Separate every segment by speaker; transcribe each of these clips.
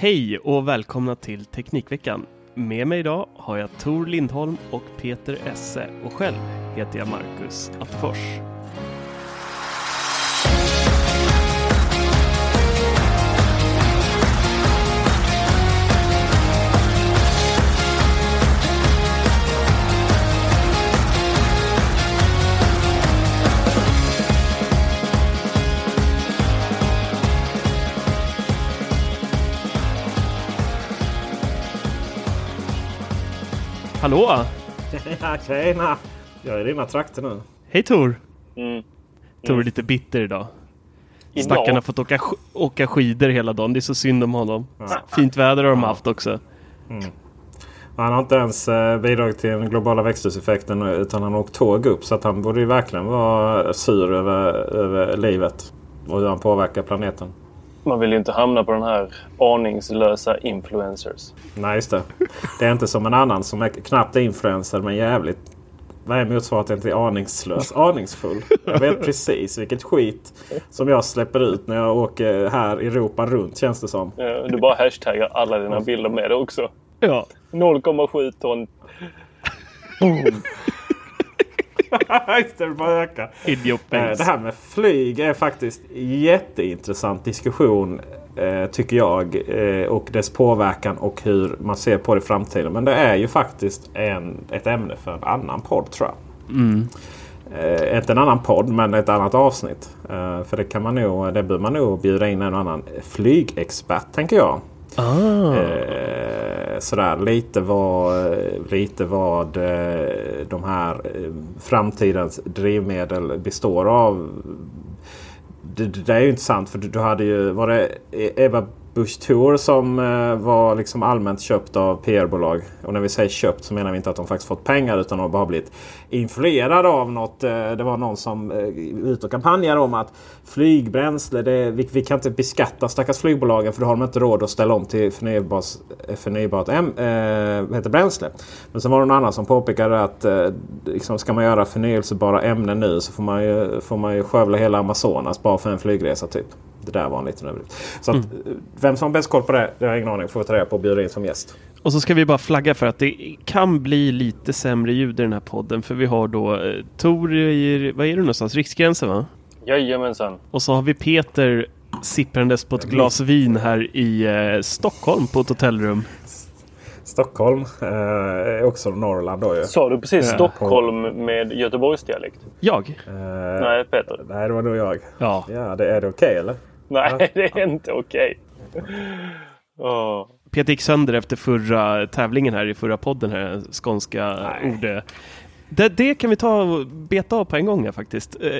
Speaker 1: Hej och välkomna till Teknikveckan. Med mig idag har jag Tor Lindholm och Peter Esse och själv heter jag Marcus Attefors. Hallå!
Speaker 2: Ja, tjena! Jag är i dina trakter nu.
Speaker 1: Hej Tor!
Speaker 3: Mm.
Speaker 1: Tor är lite bitter idag.
Speaker 3: Idag?
Speaker 1: Stackarn har fått åka, åka skidor hela dagen. Det är så synd om honom. Fint väder har de haft också.
Speaker 2: Han har inte ens eh, bidragit till den globala växthuseffekten utan han har åkt tåg upp. Så att han borde ju verkligen vara sur över, över livet och hur han påverkar planeten.
Speaker 3: Man vill ju inte hamna på den här aningslösa influencers.
Speaker 2: Nej, just det. Det är inte som en annan som är knappt influencer men jävligt... Vad är motsvarigheten till aningslös? Aningsfull. Jag vet precis vilket skit som jag släpper ut när jag åker här Europa runt känns det som.
Speaker 3: Eh, Du bara hashtaggar alla dina bilder med det också.
Speaker 1: Ja.
Speaker 3: 0,7 ton.
Speaker 2: Just det, bara
Speaker 1: your
Speaker 2: Eh. Det här med flyg är faktiskt jätteintressant diskussion eh, tycker jag. Eh, och dess påverkan och hur man ser på det i framtiden. Men det är ju faktiskt en, ett ämne för en annan podd tror jag. Eh, inte en annan podd men ett annat avsnitt. Eh, för det kan man nog, det bör man nog bjuda in en annan flygexpert tänker jag.
Speaker 1: Ah.
Speaker 2: Eh, sådär lite vad, lite vad eh, de här eh, framtidens drivmedel består av. Det, det är ju intressant för du, du hade ju, var det e- Eva Bush Tour som eh, var liksom allmänt köpt av PR-bolag. Och när vi säger köpt så menar vi inte att de faktiskt fått pengar utan de har bara blivit influerade av något. Eh, det var någon som eh, ut och kampanjade om att flygbränsle, det, vi, vi kan inte beskatta stackars flygbolagen för då har de inte råd att ställa om till förnybart, eh, förnybart äm, eh, heter bränsle. Men sen var det någon annan som påpekade att eh, liksom, ska man göra förnyelsebara ämnen nu så får man ju, får man ju skövla hela Amazonas bara för en flygresa typ. Det där var en liten överdrift. Så att, eh, vem som har bäst koll på det, det har jag ingen aning. Får vi ta reda på och bjuda in som gäst.
Speaker 1: Och så ska vi bara flagga för att det kan bli lite sämre ljud i den här podden. För vi har då eh, Tor i, vad är det någonstans? Riksgränsen va?
Speaker 3: Jajamensan.
Speaker 1: Och så har vi Peter sipprandes på ett glas vin här i eh, Stockholm på ett hotellrum.
Speaker 2: Stockholm eh, är också Norrland då ju.
Speaker 3: Sa du precis
Speaker 1: Ja.
Speaker 3: Stockholm med Göteborgsdialekt?
Speaker 1: Jag?
Speaker 2: Eh,
Speaker 3: Nej, Peter.
Speaker 2: nej, det var nog jag.
Speaker 1: Ja.
Speaker 2: Ja, det, är det okej eller?
Speaker 3: Nej, det är inte okej. Åh.
Speaker 1: Peter gick sönder efter förra tävlingen här i förra podden här, skånska ord. Det, det kan vi ta och beta av på en gång här faktiskt. Eh,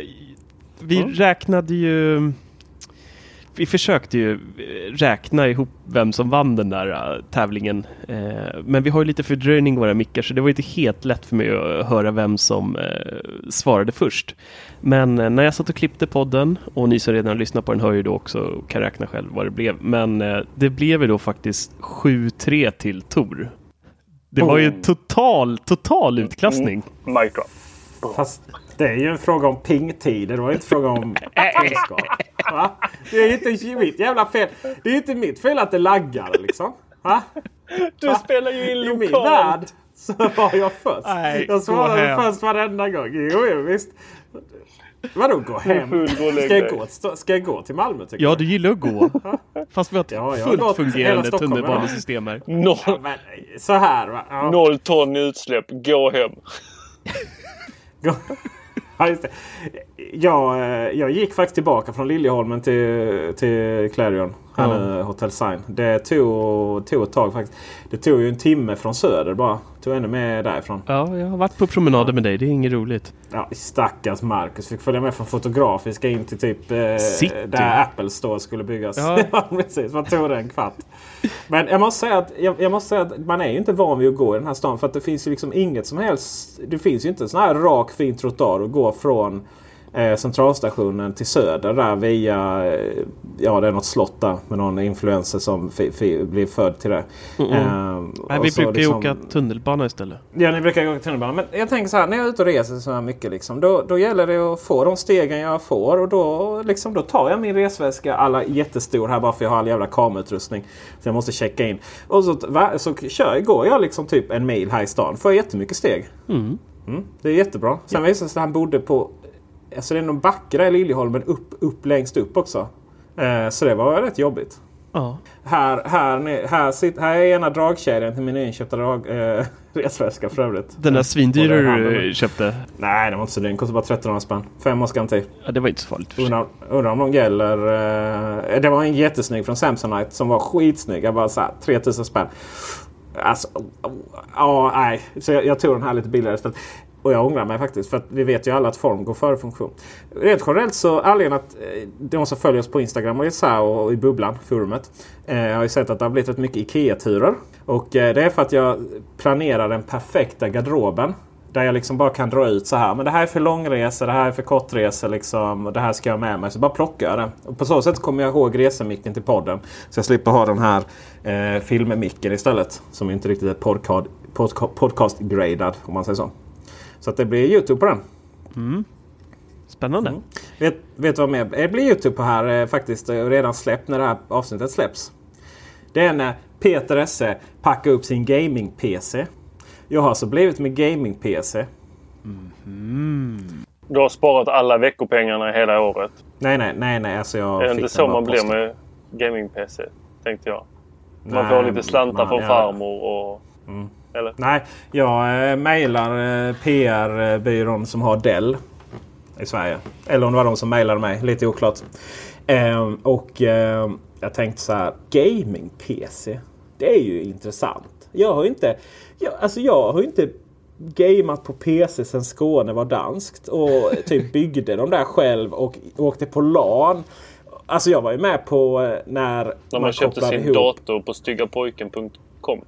Speaker 1: Vi räknade ju vi försökte ju räkna ihop vem som vann den där uh, tävlingen. Uh, men vi har ju lite fördröjning i våra mickar så det var inte helt lätt för mig att höra vem som svarade först. Men när jag satt och klippte podden och ni som redan lyssnat på den hör ju då också och kan räkna själv vad det blev. Men det blev ju då faktiskt 7-3 till Tor. Det var ju en total, total utklassning.
Speaker 3: Mm. Mic drop.
Speaker 2: Fast det är ju en fråga om pingtider. Det var inte fråga om kunskap. Va? Det är inte mitt jävla fel. Det är inte mitt fel att det laggar liksom. Va?
Speaker 3: Du Va? spelar ju in lokalt.
Speaker 2: I min värld så var jag först. Nej, jag svarade först varenda gång. Jo, jo visst. Vadå gå hem? Ska jag gå, ska jag gå till Malmö? Tycker
Speaker 1: ja, du gillar att gå. Fast vi har ett ja, fullt fungerande tunnelbanesystem här.
Speaker 3: Noll,
Speaker 2: ja, men, så här va?
Speaker 3: Ja. Noll ton utsläpp. Gå hem.
Speaker 2: Ja, just det. Jag, eh, jag gick faktiskt tillbaka från Liljeholmen till, till Clarion. Här ja. nu, Hotel Sign. Det tog, tog ett tag faktiskt. Det tog ju en timme från Söder bara. Tog ännu mer därifrån.
Speaker 1: Ja, jag har varit på promenader med dig. Det är inget roligt.
Speaker 2: Ja, stackars Marcus. Fick följa med från Fotografiska in till typ eh, där Apple Store skulle byggas. Ja. ja, precis. Vad tog det en kvart? Men jag måste, säga att, jag, jag, måste säga att man är ju inte van vid att gå i den här stan. För att det finns ju liksom inget som helst. Det finns ju inte en sån här rak fin trottoar att gå från eh, centralstationen till söder där via, eh, ja det är något slott där med någon influencer som blir född till det.
Speaker 1: Mm -mm. Eh, Nej, vi brukar liksom, ju åka tunnelbana istället.
Speaker 2: Ja, ni brukar åka tunnelbana. Men jag tänker så här, när jag är ute och reser så här mycket liksom, då, då gäller det att få de stegen jag får och då, liksom, då tar jag min resväska, alla jättestor här bara för jag har all jävla kamerautrustning. Så jag måste checka in. Och så, så kör, går jag liksom typ en mil här i stan. Får jag jättemycket steg.
Speaker 1: Mm.
Speaker 2: Mm, det är jättebra. Sen ja. visade det sig att han bodde på Alltså det är backe där i Liljeholmen upp, upp längst upp också. Eh, så det var rätt jobbigt.
Speaker 1: Ja.
Speaker 2: Här, här, här, sitter, här är ena dragkedjan till min inköpta drag, eh, resväska för övrigt.
Speaker 1: Den där svindyra du köpte?
Speaker 2: Nej, den var inte så dyr. Den kostade bara 1300 spänn. Fem års garanti.
Speaker 1: Ja, det var inte så farligt.
Speaker 2: Undrar, undrar om de gäller... Eh, det var en jättesnygg från Samsonite som var skitsnygg. Jag bara så här, 3000 spänn. Alltså, ja, nej. Så jag, jag, tog den här lite billigare istället. Och jag ångrar mig faktiskt. För att vi vet ju alla att form går före funktion. Rent generellt så anledningen att eh, de som följer oss på Instagram och i och i Bubblan, forumet. Eh, har ju sett att det har blivit rätt mycket IKEA-turer. Och eh, det är för att jag planerar den perfekta garderoben. Där jag liksom bara kan dra ut så här. Men det här är för långresor, det här är för kortresor. Liksom, och det här ska jag ha med mig. Så bara plockar jag det. Och på så sätt kommer jag ihåg resemicken till podden. Så jag slipper ha den här eh, filmmicken istället. Som inte riktigt är podcast, podcast-gradad om man säger så. Så att det blir Youtube på den.
Speaker 1: Mm. Spännande. Mm.
Speaker 2: Vet, vet du vad mer? Det blir Youtube på här eh, faktiskt eh, redan släppt när det här avsnittet släpps. Det är när Peter Esse packar upp sin gaming-PC. Jag har alltså blivit med gaming-PC.
Speaker 1: Mm.
Speaker 3: Du har sparat alla veckopengarna hela året?
Speaker 2: Nej, nej, nej. nej. Alltså jag
Speaker 3: är det inte så man blir med gaming-PC? Tänkte jag. Man nej, får lite slantar man, från ja. farmor och... Mm. Eller?
Speaker 2: Nej, jag eh, mejlar eh, PR-byrån som har Dell i Sverige. Eller om det var de som mejlade mig. Lite oklart. Eh, och eh, jag tänkte så här. Gaming-PC. Det är ju intressant. Jag har inte, jag, alltså jag har inte gameat på PC sen Skåne var danskt. Och typ byggde de där själv och åkte på LAN. Alltså jag var ju med på eh, när, när
Speaker 3: man, man köpte sin ihop. dator på styggapojken.com.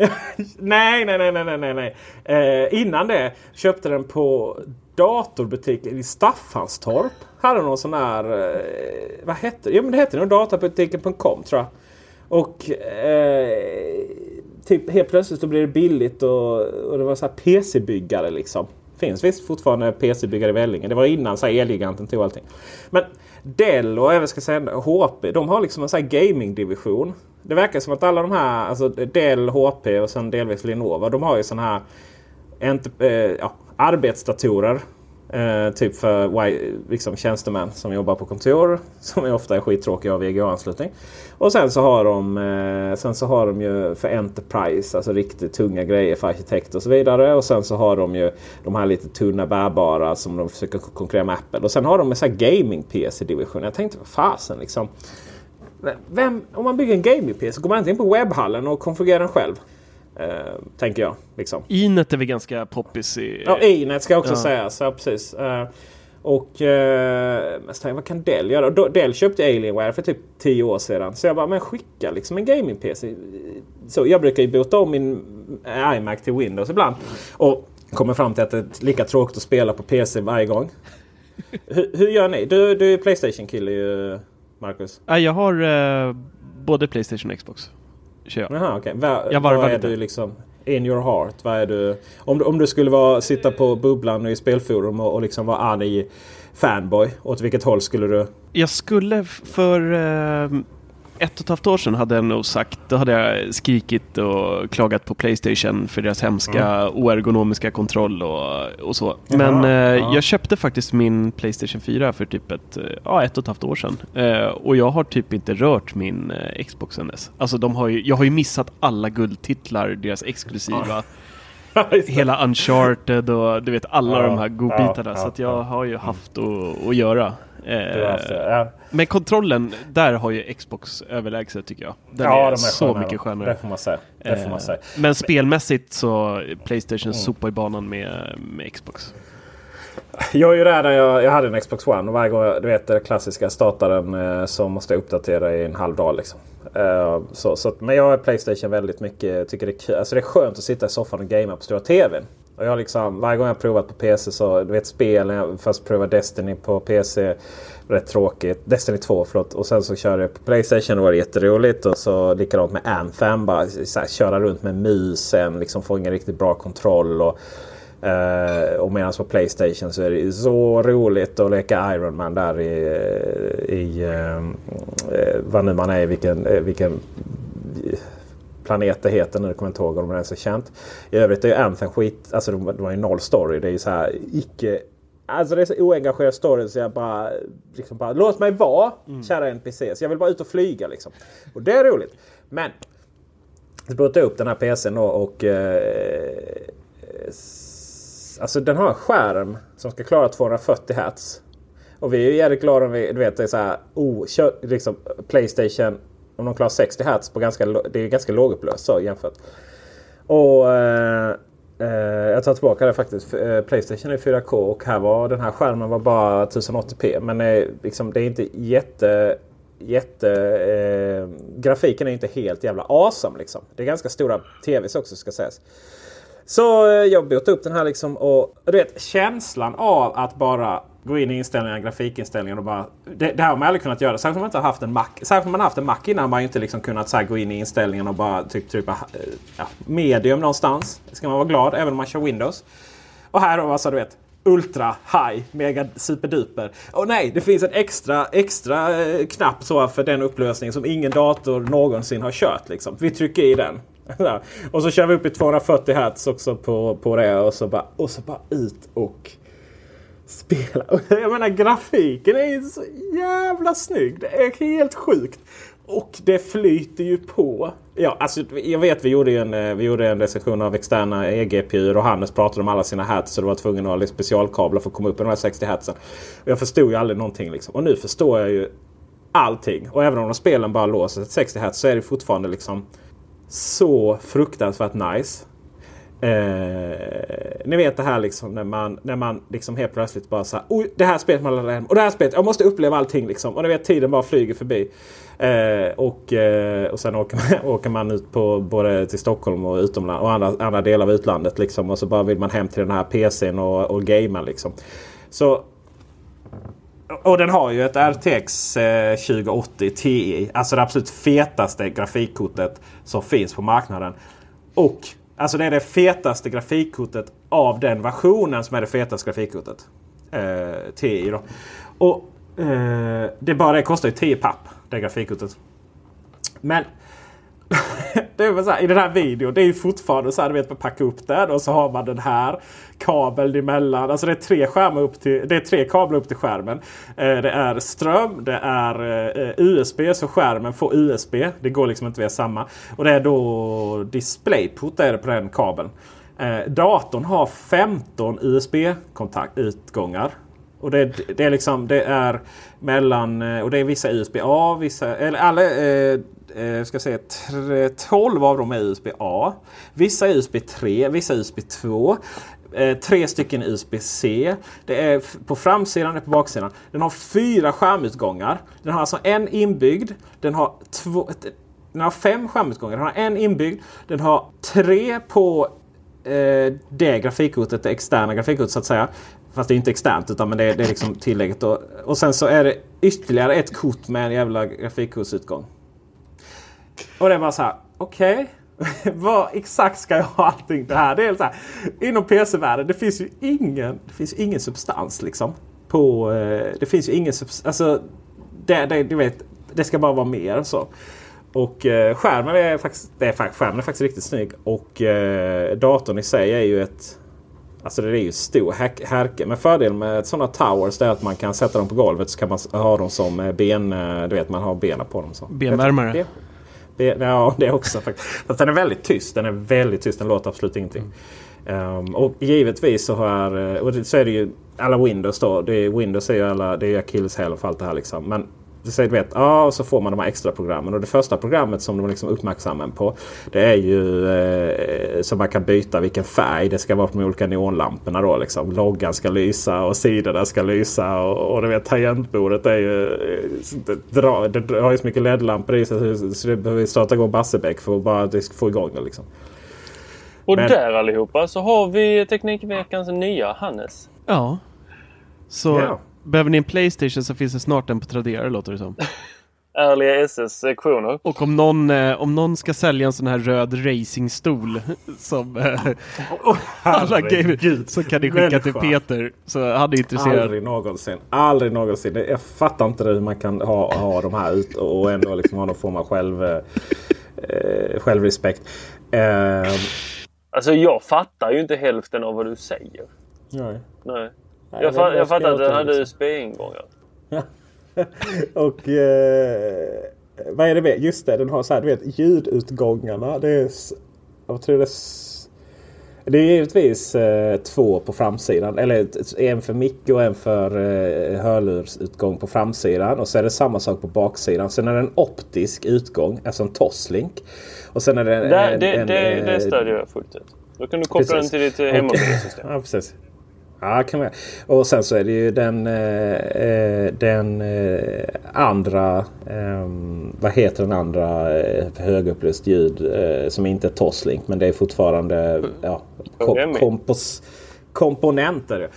Speaker 2: nej, nej, nej, nej, nej, nej. Eh, innan det köpte den på datorbutiken i Staffanstorp. Hade någon sån här... Eh, vad hette det? Jo, men det hette nog databutiken.com tror jag. Och eh, typ helt plötsligt så blir det billigt och, och det var så här PC-byggare liksom. Finns visst fortfarande PC-byggare i Vellinge. Det var innan så här Elgiganten tog allting. Men Dell och även ska säga HP, de har liksom en sån här gaming-division. Det verkar som att alla de här, alltså Dell, HP och sen delvis Lenovo, de har ju sådana här äh, ja, arbetsdatorer. Eh, typ för liksom, tjänstemän som jobbar på kontor. Som ofta är skittråkiga av VGA-anslutning. Och sen så har de eh, Sen så har de ju för Enterprise, alltså riktigt tunga grejer för arkitekter och så vidare. Och sen så har de ju de här lite tunna bärbara som de försöker konkurrera med Apple. Och sen har de en sån här gaming-PC-division. Jag tänkte, vad fasen liksom. Vem, om man bygger en gaming-PC, går man inte in på webbhallen och konfigurerar den själv? Eh, tänker jag. Liksom.
Speaker 1: Inet är väl ganska poppis i...
Speaker 2: Ja, Inet ska också ja. sägas. Ja, precis. Eh, Och eh, vad kan Dell göra? Dell köpte Alienware för typ 10 år sedan. Så jag bara, men skicka liksom en gaming-PC. Så jag brukar ju bota om min iMac till Windows ibland. Och kommer fram till att det är lika tråkigt att spela på PC varje gång. hur, hur, gör ni? Du, du är Playstation-kille ju, Marcus.
Speaker 1: Ja, jag har eh, både Playstation och Xbox.
Speaker 2: Kör jag. Jaha, okay. Va, jag vad är du liksom in your heart? Vad är du, om, du, om du skulle vara, sitta på bubblan i spelforum och, och liksom vara arg fanboy, åt vilket håll skulle du?
Speaker 1: Jag skulle för eh, ett och ett halvt år sedan hade jag nog sagt, då hade jag skrikit och klagat på Playstation för deras hemska mm. oergonomiska kontroll och, och så. Men eh, ja. jag köpte faktiskt min Playstation 4 för typ ett, ja, ett och ett halvt år sedan. Eh, och jag har typ inte rört min eh, Xbox sen dess. Alltså de har ju, jag har ju missat alla guldtitlar, deras exklusiva. Ja. Hela Uncharted och du vet alla ja, de här godbitarna. så att jag har ju haft att, att göra. Eh, men kontrollen, där har ju Xbox överlägset tycker jag. Den ja, är, är så skönare. mycket skönare.
Speaker 2: Det får man säga. Får man säga.
Speaker 1: Eh, men spelmässigt så Playstation mm. sopar i banan med, med Xbox.
Speaker 2: Jag är ju där när jag, jag hade en Xbox One och varje gång jag, du vet det klassiska startaren eh, så måste jag uppdatera i en halv dag. Liksom. Eh, så, så, men jag är Playstation väldigt mycket. Tycker det, är, alltså det är skönt att sitta i soffan och gamea på stora TVn. Och jag liksom, varje gång jag provat på PC så, du vet spelen, jag först prövade Destiny på PC. Rätt tråkigt. Destiny 2 förlåt. Och sen så körde jag på Playstation och det var jätteroligt. Och så likadant med Anthem. Bara så här, köra runt med musen. Liksom få ingen riktigt bra kontroll. Och, Uh, och medan på Playstation så är det så roligt att leka Iron Man där i, i uh, vad nu man är, vilken, vilken planet det heter nu. Jag kommer inte ihåg om det ens är känt. I övrigt är ju Anthem skit. Alltså de, de har ju noll story. Det är ju så här icke... Alltså det är så oengagerad story så jag bara, liksom bara låt mig vara mm. kära NPCs. Jag vill bara ut och flyga liksom. Och det är roligt. Men jag botade upp den här PCn och, och eh, Alltså den har en skärm som ska klara 240 Hz. Och vi är ju jävligt glada om vi, du vet, det är så här, oh, kör, liksom, Playstation om de klarar 60 Hz på ganska, det är ganska lågupplöst så jämfört. Och eh, eh, jag tar tillbaka det faktiskt. Eh, Playstation är 4K och här var den här skärmen var bara 1080p. Men eh, liksom, det är inte jätte... jätte eh, grafiken är inte helt jävla awesome liksom. Det är ganska stora TVs också ska sägas. Så eh, jag bytte upp den här liksom och du vet känslan av att bara gå in i inställningar, grafikinställningar och bara... Det, det här har man aldrig kunnat göra. Särskilt om man inte har haft en Mac. Särskilt om man har haft en Mac innan har man inte liksom kunnat så gå in i inställningarna och bara typ trycka eh, ja, medium någonstans. Det ska man vara glad även om man kör Windows. Och här har alltså du vet Ultra, High, Mega, Superduper. Och nej, det finns en extra, extra eh, knapp så för den upplösning som ingen dator någonsin har kört. Liksom. Vi trycker i den och så kör vi upp i 240 hertz också på, på det och så, bara, och så bara ut och spela. Jag menar grafiken är ju så jävla snygg. Det är helt sjukt. Och det flyter ju på. Ja, alltså, jag vet vi gjorde en, eh, vi gjorde en recension av externa EGPU och Hannes pratade om alla sina hertz. Så det var tvungen att ha specialkablar för att komma upp i de här 60 hertzen. jag förstod ju aldrig någonting. Liksom. Och nu förstår jag ju allting. Och även om de spelen bara låser 60 hertz så är det fortfarande liksom så fruktansvärt nice. Eh, ni vet det här liksom när man, när man liksom helt plötsligt bara så här, Oj, det här spelet man laddar hem och det här spelet, jag måste uppleva allting liksom. Och ni vet tiden bara flyger förbi. Eh, och, eh, och sen åker man, åker man ut på både till Stockholm och utomland och andra, andra delar av utlandet liksom. Och så bara vill man hem till den här PCn och, och gamea liksom. Så och den har ju ett RTX 2080 eh, Ti. Alltså det absolut fetaste grafikkortet som finns på marknaden. Och alltså det är det fetaste grafikkortet av den versionen som är det fetaste grafikkortet. Eh, Ti då. Och eh, det bara det kostar ju 10 papp. Det grafikkortet. Men det är så här, I den här videon, det är ju fortfarande så här, du vet, man packar upp den och så har man den här kabeln emellan. Alltså det är tre skärmar upp till, det är tre kablar upp till skärmen. Eh, det är ström, det är eh, USB, så skärmen får USB. Det går liksom inte via samma. Och det är då DisplayPort är det på den kabeln. Eh, datorn har 15 USB-utgångar. Och det, det, är liksom det är mellan eh, och det är vissa USB-A, vissa eller alla eh, eh, ska säga, 12 av dem är USB-A. Vissa är USB 3, vissa är USB 2. Eh, tre stycken USB-C. Det är på framsidan och på baksidan. Den har fyra skärmutgångar. Den har alltså en inbyggd. Den har, två, den har fem skärmutgångar. Den har en inbyggd. Den har tre på eh, det grafikkortet, det externa grafikkortet så att säga. Fast det är inte externt utan men det, är, det är liksom tillägget. Och, och sen så är det ytterligare ett kort med en jävla grafikkortsutgång. Och det är bara så här, okej. Okay. Vad exakt ska jag ha allting det här? Det är så här, inom PC-världen, det finns ju ingen, det finns ingen substans liksom. På, eh, det finns ju ingen substans. Alltså, det, det, du vet, det ska bara vara mer så. Och eh, skärmen är faktiskt, det är, skärmen är faktiskt riktigt snygg. Och eh, datorn i sig är ju ett Alltså det är ju stor härke. Men fördelen med sådana towers är att man kan sätta dem på golvet så kan man ha dem som eh, ben. Eh, du vet man har benen på dem. Så.
Speaker 1: Benvärmare?
Speaker 2: Ja det också faktiskt. Fast den är väldigt tyst. Den är väldigt tyst. Den låter absolut ingenting. Mm. Um, och givetvis så har eh, och så är det ju alla Windows då. Det är, Windows är ju alla, det är akilleshäl för allt det här liksom. Men så, vet, ja, och så får man de här extra programmen. Och det första programmet som de liksom uppmärksammar på. Det är ju eh, så man kan byta vilken färg det ska vara på de olika neonlamporna. Då, liksom. Loggan ska lysa och sidorna ska lysa. Och, och du vet tangentbordet är ju, eh, det, har ju så mycket LED-lampor i sig så det behöver starta igång Bassebäck för att bara få igång det. Liksom.
Speaker 3: Och Men, där allihopa så har vi Teknikveckans nya Hannes.
Speaker 1: Ja. Så ja. Behöver ni en Playstation så finns det snart en på Tradera låter det som.
Speaker 3: Ärliga SS-sektioner.
Speaker 1: Och om någon, eh, om någon ska sälja en sån här röd racingstol som eh, oh, alla gamer så kan ni skicka människa. till Peter. Så han är intresserad.
Speaker 2: Aldrig någonsin. Aldrig någonsin. Jag fattar inte hur man kan ha, ha de här ut och ändå liksom ha någon form av själv, eh, självrespekt. Eh,
Speaker 3: alltså jag fattar ju inte hälften av vad du säger.
Speaker 2: Nej.
Speaker 3: Nej. Nej, jag, fa jag fattar att den hade USB-ingångar.
Speaker 2: och eh, vad är det med? Just det, den har så här, du vet ljudutgångarna. Det är, jag tror det är, det är givetvis eh, två på framsidan. Eller en för mick och en för eh, hörlursutgång på framsidan. Och så är det samma sak på baksidan. Sen är det en optisk utgång, alltså en Toslink. Och sen är det,
Speaker 3: det, en, det, en, det, det stödjer jag fullt ut. Då kan du koppla precis. den till ditt hemmaproduktionssystem.
Speaker 2: ja, precis. Ja, kan man. Och sen så är det ju den, eh, eh den eh, andra, eh, vad heter den andra eh, högupplöst ljud eh, som inte är Toslink men det är fortfarande ja, kom, kompos, komponenter.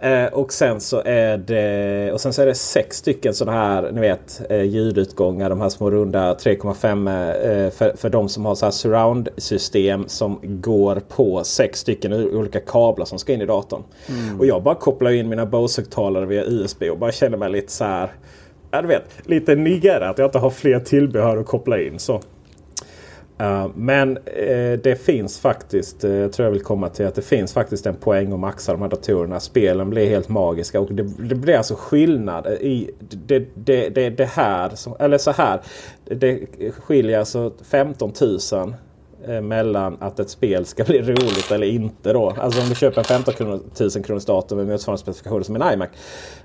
Speaker 2: Eh, och sen så är det och sen så är det sex stycken sådana här ni vet eh, ljudutgångar. De här små runda 3,5 eh, för, för de som har så här surround system som går på sex stycken olika kablar som ska in i datorn. Mm. Och jag bara kopplar in mina Bose-högtalare via USB och bara känner mig lite så här. Ja, du vet, lite nigger att jag inte har fler tillbehör att koppla in. Så. Uh, men uh, det finns faktiskt, uh, jag tror jag vill komma till att det finns faktiskt en poäng att maxa de här datorerna. Spelen blir helt magiska och det, det blir alltså skillnad i det, det, det, det här. Som, eller så här. Det skiljer alltså 15 000 mellan att ett spel ska bli roligt eller inte. Då. Alltså om du köper en 15 000 kronors dator med motsvarande specifikationer som en iMac.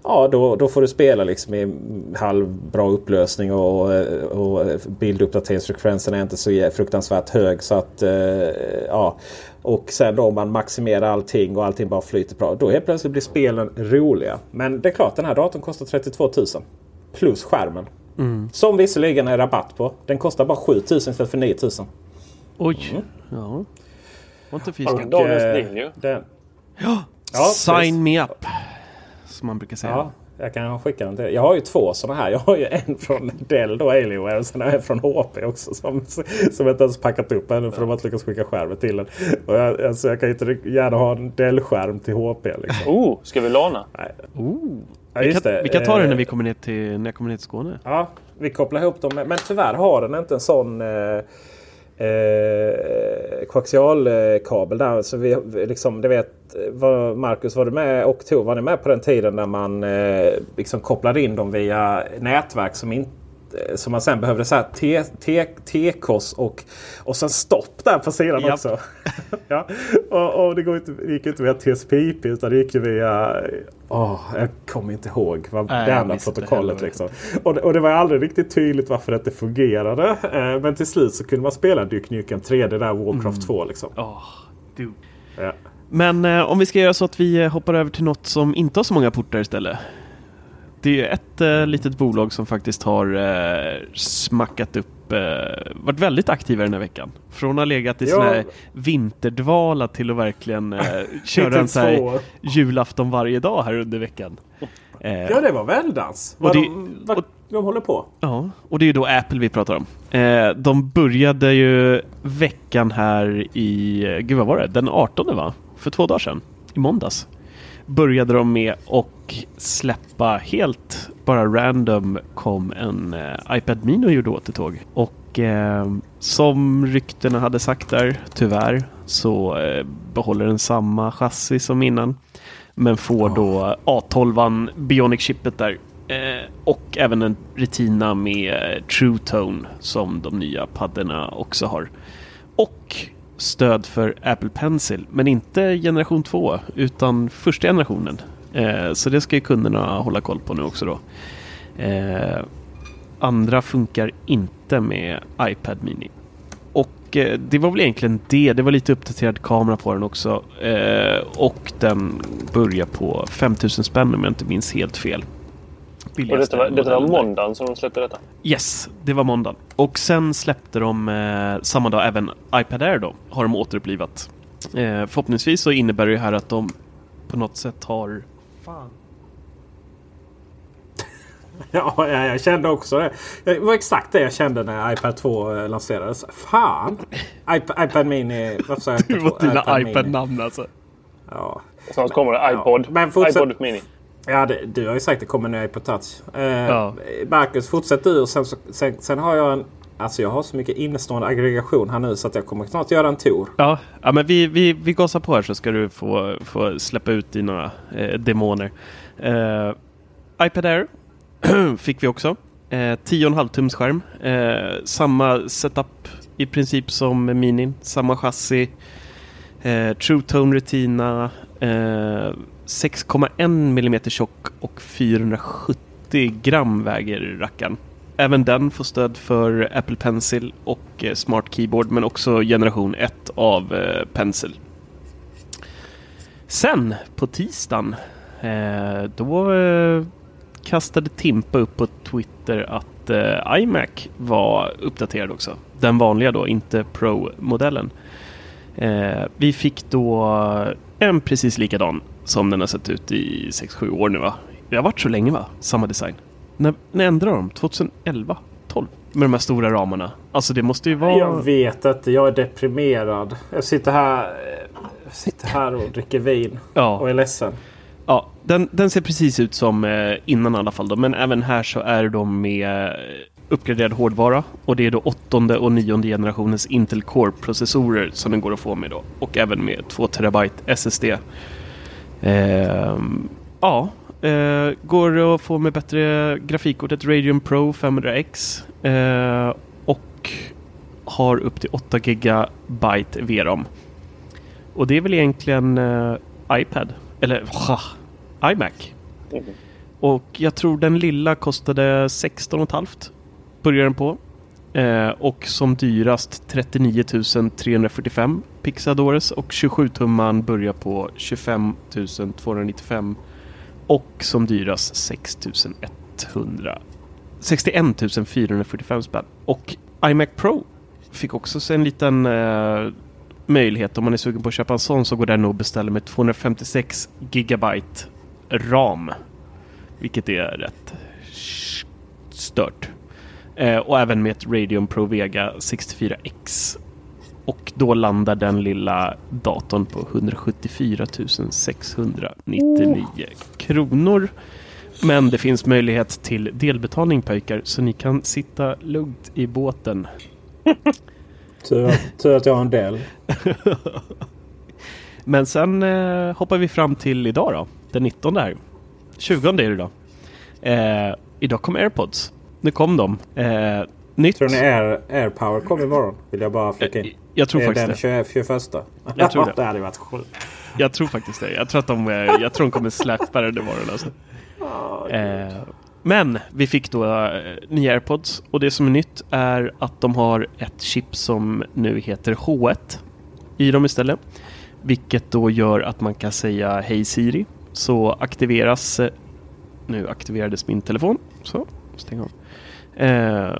Speaker 2: Ja, då, då får du spela liksom i halvbra upplösning och, och bilduppdateringsfrekvensen är inte så fruktansvärt hög. så att eh, ja Och sen då om man maximerar allting och allting bara flyter bra. Då helt plötsligt blir spelen roliga. Men det är klart, den här datorn kostar 32 000. Plus skärmen. Mm. Som visserligen är rabatt på. Den kostar bara 7 000 istället för 9 000.
Speaker 1: Oj! Mm. Ja. Var inte
Speaker 3: fisken. Och, Dagens eh,
Speaker 1: linje. Den. Ja, ja, sign precis. me up! Som man brukar säga. Ja,
Speaker 2: jag kan skicka den till Jag har ju två sådana här. Jag har ju en från Dell då, Alienware. Och sen har jag en från HP också. Som, som jag inte ens packat upp ännu för de har inte lyckats skicka skärmen till den. Och jag, alltså, jag kan ju inte gärna ha en Dell-skärm till HP. Liksom.
Speaker 3: Oh, ska vi låna?
Speaker 1: Nej. Oh. Ja, vi, kan, vi, kan, ta det när vi kommer ner till, när jag kommer ner till Skåne.
Speaker 2: Ja, vi kopplar ihop dem. Men tyvärr har den inte en sån eh, eh, koaxialkabel eh, där. Så vi, liksom, det vet, var, Marcus, var du med och Tor, var ni med på den tiden när man eh, liksom kopplade in dem via nätverk som inte som man sen behövde så T-kors och, och sen stopp där på sidan Japp. också. ja. och, och det, går inte, det gick inte via TSP-IP utan det gick via... Oh, jag kommer inte ihåg vad Nej, det andra protokollet. Det liksom. och, och det var aldrig riktigt tydligt varför det inte fungerade. Eh, men till slut så kunde man spela Duke Nukem 3D där Warcraft mm. 2. Liksom.
Speaker 1: Oh,
Speaker 2: ja.
Speaker 1: Men eh, om vi ska göra så att vi hoppar över till något som inte har så många portar istället. Det är ett eh, litet bolag som faktiskt har eh, smackat upp, eh, varit väldigt aktiva den här veckan. Från att ha legat i
Speaker 2: Ja.
Speaker 1: sån här vinterdvala till att verkligen köra en sån här julafton varje dag här under veckan.
Speaker 2: Ja, det var väldans. Vad de, de håller på.
Speaker 1: Ja, och det är ju då Apple vi pratar om. De började ju veckan här i, gud vad var det, den 18 va? För två dagar sedan, i måndags. Började de med att släppa helt, bara random, kom en eh, iPad Mini och gjorde återtåg. Och eh, som ryktena hade sagt där, tyvärr, så eh, behåller den samma chassi som innan. Men får då A12 Bionic-chippet där. Eh, och även en Retina med eh, True Tone som de nya paddorna också har. Och stöd för Apple Pencil, men inte generation 2 utan första generationen. Eh, så det ska ju kunderna hålla koll på nu också då. Eh, andra funkar inte med iPad Mini. Och eh, det var väl egentligen det. Det var lite uppdaterad kamera på den också. Eh, och den börjar på 5000 spänn om jag inte minns helt fel.
Speaker 3: Och
Speaker 1: Billigaste
Speaker 3: detta var, detta var
Speaker 1: där.
Speaker 3: måndagen som de släppte detta.
Speaker 1: Yes, det var måndagen. Och sen släppte de eh, samma dag även iPad Air då. Har de återupplivat. Eh, förhoppningsvis så innebär det här att de på något sätt har... Fan.
Speaker 2: Ja, ja, jag kände också det. Det var exakt det jag kände när iPad 2 eh, lanserades. Fan! iPad, iPad Mini. Varför sa jag
Speaker 1: Det
Speaker 2: iPad 2?
Speaker 1: var dina
Speaker 2: Mini.
Speaker 1: iPad-namn alltså.
Speaker 2: Ja.
Speaker 3: Snart kommer det iPod.
Speaker 2: Men fortsätt-
Speaker 3: iPod Mini.
Speaker 2: Ja, det, du har ju sagt det kommer en ny iPod Touch. Eh,
Speaker 1: Ja.
Speaker 2: Marcus, fortsätt du. Sen, så- sen, sen har jag en... Alltså jag har så mycket innestående aggregation här nu så att jag kommer snart göra en tour.
Speaker 1: Ja, ja men vi, vi, vi gasar på här så ska du få, få släppa ut dina eh, demoner. Eh, iPad Air fick vi också. Eh, 10,5 tums skärm. Eh, samma setup i princip som Minin. Samma chassi. Eh, True Tone Retina. 6,1 mm tjock och 470 gram väger rackaren. Även den får stöd för Apple Pencil och eh, Smart Keyboard men också generation 1 av eh, Pencil. Sen på tisdagen eh, då kastade Timpa upp på Twitter att iMac var uppdaterad också. Den vanliga då, inte Pro-modellen. Vi fick då en precis likadan som den har sett ut i 6-7 år nu va? Det har varit så länge va? Samma design. När, när ändrade de? 2011? 12? Med de här stora ramarna. Alltså det måste ju vara...
Speaker 2: Jag vet inte. Jag är deprimerad. Jag sitter här, eh, jag sitter här och dricker vin
Speaker 1: Ja.
Speaker 2: och är ledsen.
Speaker 1: Ja, den, den ser precis ut som eh, innan i alla fall. Då. Men även här så är de med eh, uppgraderad hårdvara. Och det är då åttonde och nionde generationens Intel Core-processorer som den går att få med då. Och även med 2 terabyte SSD. Ehm, ja, eh, går att få med bättre grafikkortet Radeon Pro 500X. Eh, och har upp till 8 GB VRAM. Och det är väl egentligen eh, iPad. Eller ha, iMac.
Speaker 3: Mhm.
Speaker 1: Och jag tror den lilla kostade 16,5 börjar den på. Eh, och som dyrast 39 345 Pixadores och 27 tumman börjar på 25 295 och som dyrast 6 100 61 445 spänn. Och iMac Pro fick också en liten eh, möjlighet. Om man är sugen på att köpa en sån så går den att beställa med 256 gigabyte ram. Vilket är rätt stört. Eh, och även med ett Radeon Pro Vega 64X. Och då landar den lilla datorn på 174 699 kronor. Men det finns möjlighet till delbetalning pojkar så ni kan sitta lugnt i båten.
Speaker 2: Tur att, tur att jag har en del.
Speaker 1: Men sen eh, hoppar vi fram till idag då. Den 19 här. 20 är det idag. Eh, idag kom AirPods. Nu kom de. Eh, nytt.
Speaker 2: Tror ni Air, AirPower kommer imorgon? Vill jag bara flika in.
Speaker 1: Eh, Jag tror
Speaker 2: är
Speaker 1: faktiskt
Speaker 2: den
Speaker 1: det.
Speaker 2: 21, 21?
Speaker 1: Jag tror det.
Speaker 2: det hade varit sjukt.
Speaker 1: Jag tror faktiskt det. Jag tror att de, eh, jag tror de kommer släppa den imorgon alltså. Eh, men vi fick då eh, nya AirPods och det som är nytt är att de har ett chip som nu heter H1 i dem istället. Vilket då gör att man kan säga Hej Siri. Så aktiveras... eh, Nu aktiverades min telefon. Så, stäng av. Eh,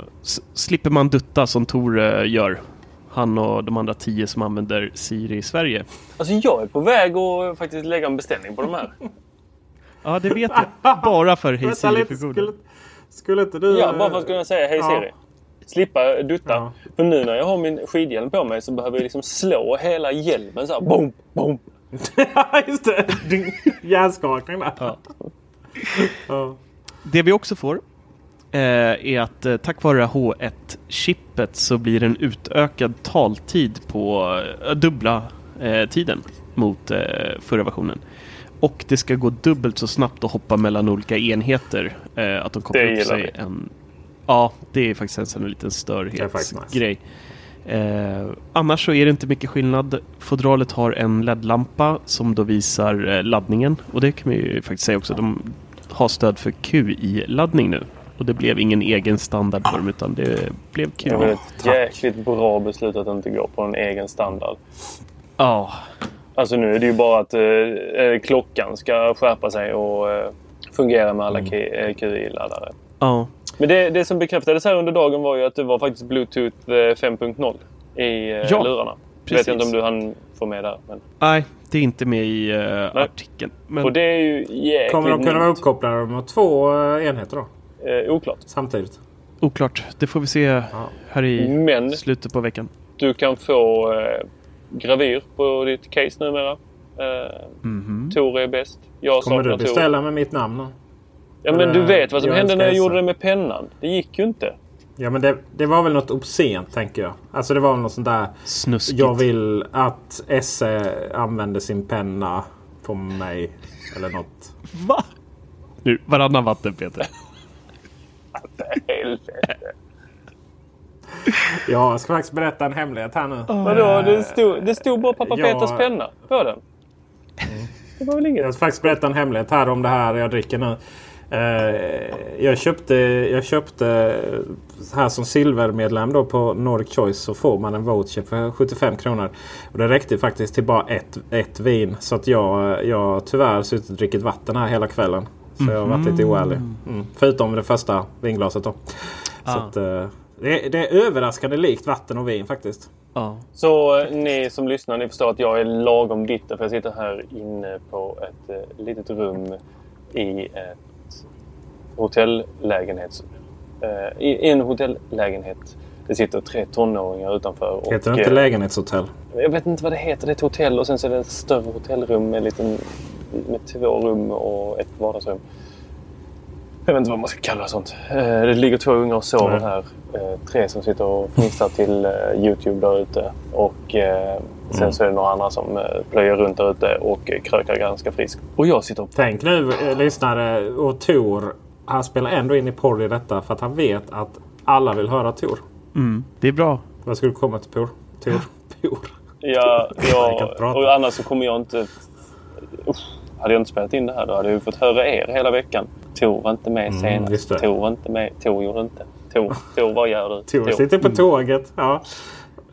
Speaker 1: slipper man dutta som Tor eh, gör. Han och de andra tio som använder Siri i Sverige.
Speaker 3: Alltså jag är på väg att faktiskt lägga en beställning på de här.
Speaker 1: Ja, det vet jag. Bara för Hej
Speaker 2: Vänta
Speaker 1: Siri
Speaker 2: lite,
Speaker 1: för
Speaker 2: skulle, skulle inte du...
Speaker 3: Ja, bara för att kunna säga hej
Speaker 2: Ja.
Speaker 3: Siri. Slippa dutta.
Speaker 2: Ja.
Speaker 3: För nu när jag har min skidhjälm på mig så behöver jag liksom slå hela hjälmen så här. Boom, boom.
Speaker 2: Ja, just det. Hjärnskakning där.
Speaker 1: Ja.
Speaker 2: Ja.
Speaker 1: Det vi också får är att eh, tack vare H1-chippet så blir det en utökad taltid på eh, dubbla eh, tiden mot eh, förra versionen. Och det ska gå dubbelt så snabbt att hoppa mellan olika enheter. Eh, att de kopplar upp sig
Speaker 3: vi.
Speaker 1: en... Ja, det är faktiskt en här liten störhetsgrej. Eh, annars så är det inte mycket skillnad. Fodralet har en LED-lampa som då visar eh, laddningen. Och det kan man ju faktiskt säga också. De har stöd för QI-laddning nu. Och det blev ingen egen standard på dem utan det blev
Speaker 3: Det är väl
Speaker 1: QI.
Speaker 3: ett jäkligt bra beslut att inte gå på en egen standard.
Speaker 1: Ja,
Speaker 3: Alltså nu är det ju bara att eh, eh, klockan ska skärpa sig och eh, fungera med alla
Speaker 2: Mm.
Speaker 3: Eh, QI-laddare.
Speaker 1: ja.
Speaker 3: Men det, det som bekräftades här under dagen var ju att det var faktiskt Bluetooth eh, 5.0 i eh,
Speaker 1: Ja,
Speaker 3: lurarna.
Speaker 1: precis.
Speaker 3: Vet inte om du hann få med där. Men...
Speaker 1: Nej, det är inte med i uh, artikeln. Men
Speaker 3: Och det är ju jäkligt
Speaker 2: Kommer de kunna vara uppkopplade med två eh, enheter då?
Speaker 3: Eh, oklart.
Speaker 2: Samtidigt?
Speaker 1: oklart. Det får vi se här i
Speaker 3: Men
Speaker 1: slutet på veckan.
Speaker 3: du kan få eh, gravyr på ditt case numera. Eh,
Speaker 1: Mhm.
Speaker 3: Tor är bäst. Jag
Speaker 2: Kommer du
Speaker 3: Tor.
Speaker 2: beställa med mitt namn då?
Speaker 3: Ja men du
Speaker 2: Eller,
Speaker 3: vet vad som
Speaker 2: jag
Speaker 3: hände när jag gjorde det med pennan. Det gick ju inte.
Speaker 2: Ja men det, det var väl något obscent tänker jag. Alltså det var väl något sånt där.
Speaker 1: Snuskigt.
Speaker 2: Jag vill att Esse använder sin penna på mig. Eller något.
Speaker 1: Va? Nu, varannan vatten Peter.
Speaker 2: Jag ska faktiskt berätta en hemlighet här nu.
Speaker 3: Vadå? Det stod, det stod bara pappa
Speaker 2: Ja.
Speaker 3: Peters penna på den. Det var väl inget?
Speaker 2: Jag ska faktiskt berätta en hemlighet här om det här jag dricker nu. Eh, jag köpte, jag köpte här som silvermedlem då på Nordic Choice så får man en voucher för 75 kronor. Och det räckte faktiskt till bara ett, ett vin. Så att jag, jag tyvärr suttit och druckit vatten här hela kvällen. Så jag har varit lite oärlig. Mm. Förutom det första vinglaset då. Så
Speaker 1: Ah.
Speaker 2: att, eh, det, är- det är överraskande likt vatten och vin faktiskt.
Speaker 1: Ja.
Speaker 3: Så eh, ni som lyssnar, ni förstår att jag är lagom bitter för jag sitter här inne på ett eh, litet rum i ett hotellägenhet. Eh, i, I en hotellägenhet. Det sitter tre tonåringar utanför. och,
Speaker 2: Heter det inte lägenhetshotell?
Speaker 3: Jag vet inte vad det heter. Det är ett hotell och sen så är det ett större hotellrum med, en liten, med två rum och ett vardagsrum. Jag vet inte vad man ska kalla sånt. Eh, Det ligger två ungar och sover
Speaker 2: Nej.
Speaker 3: här. Eh, Tre som sitter och fnissar till eh, Youtube där ute. Och sen
Speaker 2: Mm.
Speaker 3: så är det några andra som plöjer runt där ute och krökar ganska friskt. Och jag sitter och...
Speaker 2: Tänk nu lyssnare och Tor. Han spelar ändå in i podd i detta för att han vet att alla vill höra Tor.
Speaker 1: Mm, det är bra.
Speaker 2: Vad skulle du komma till Tor? Tor? Tor?
Speaker 3: Ja,
Speaker 2: Jag
Speaker 3: och annars så kommer jag inte... Usch, hade jag inte spelat in det här då hade jag ju fått höra er hela veckan. Tor var inte med
Speaker 2: Mm,
Speaker 3: senast. Tor var inte med. Tor gjorde inte. Tor, Tor vad gör du?
Speaker 2: Tor sitter på tåget. Ja.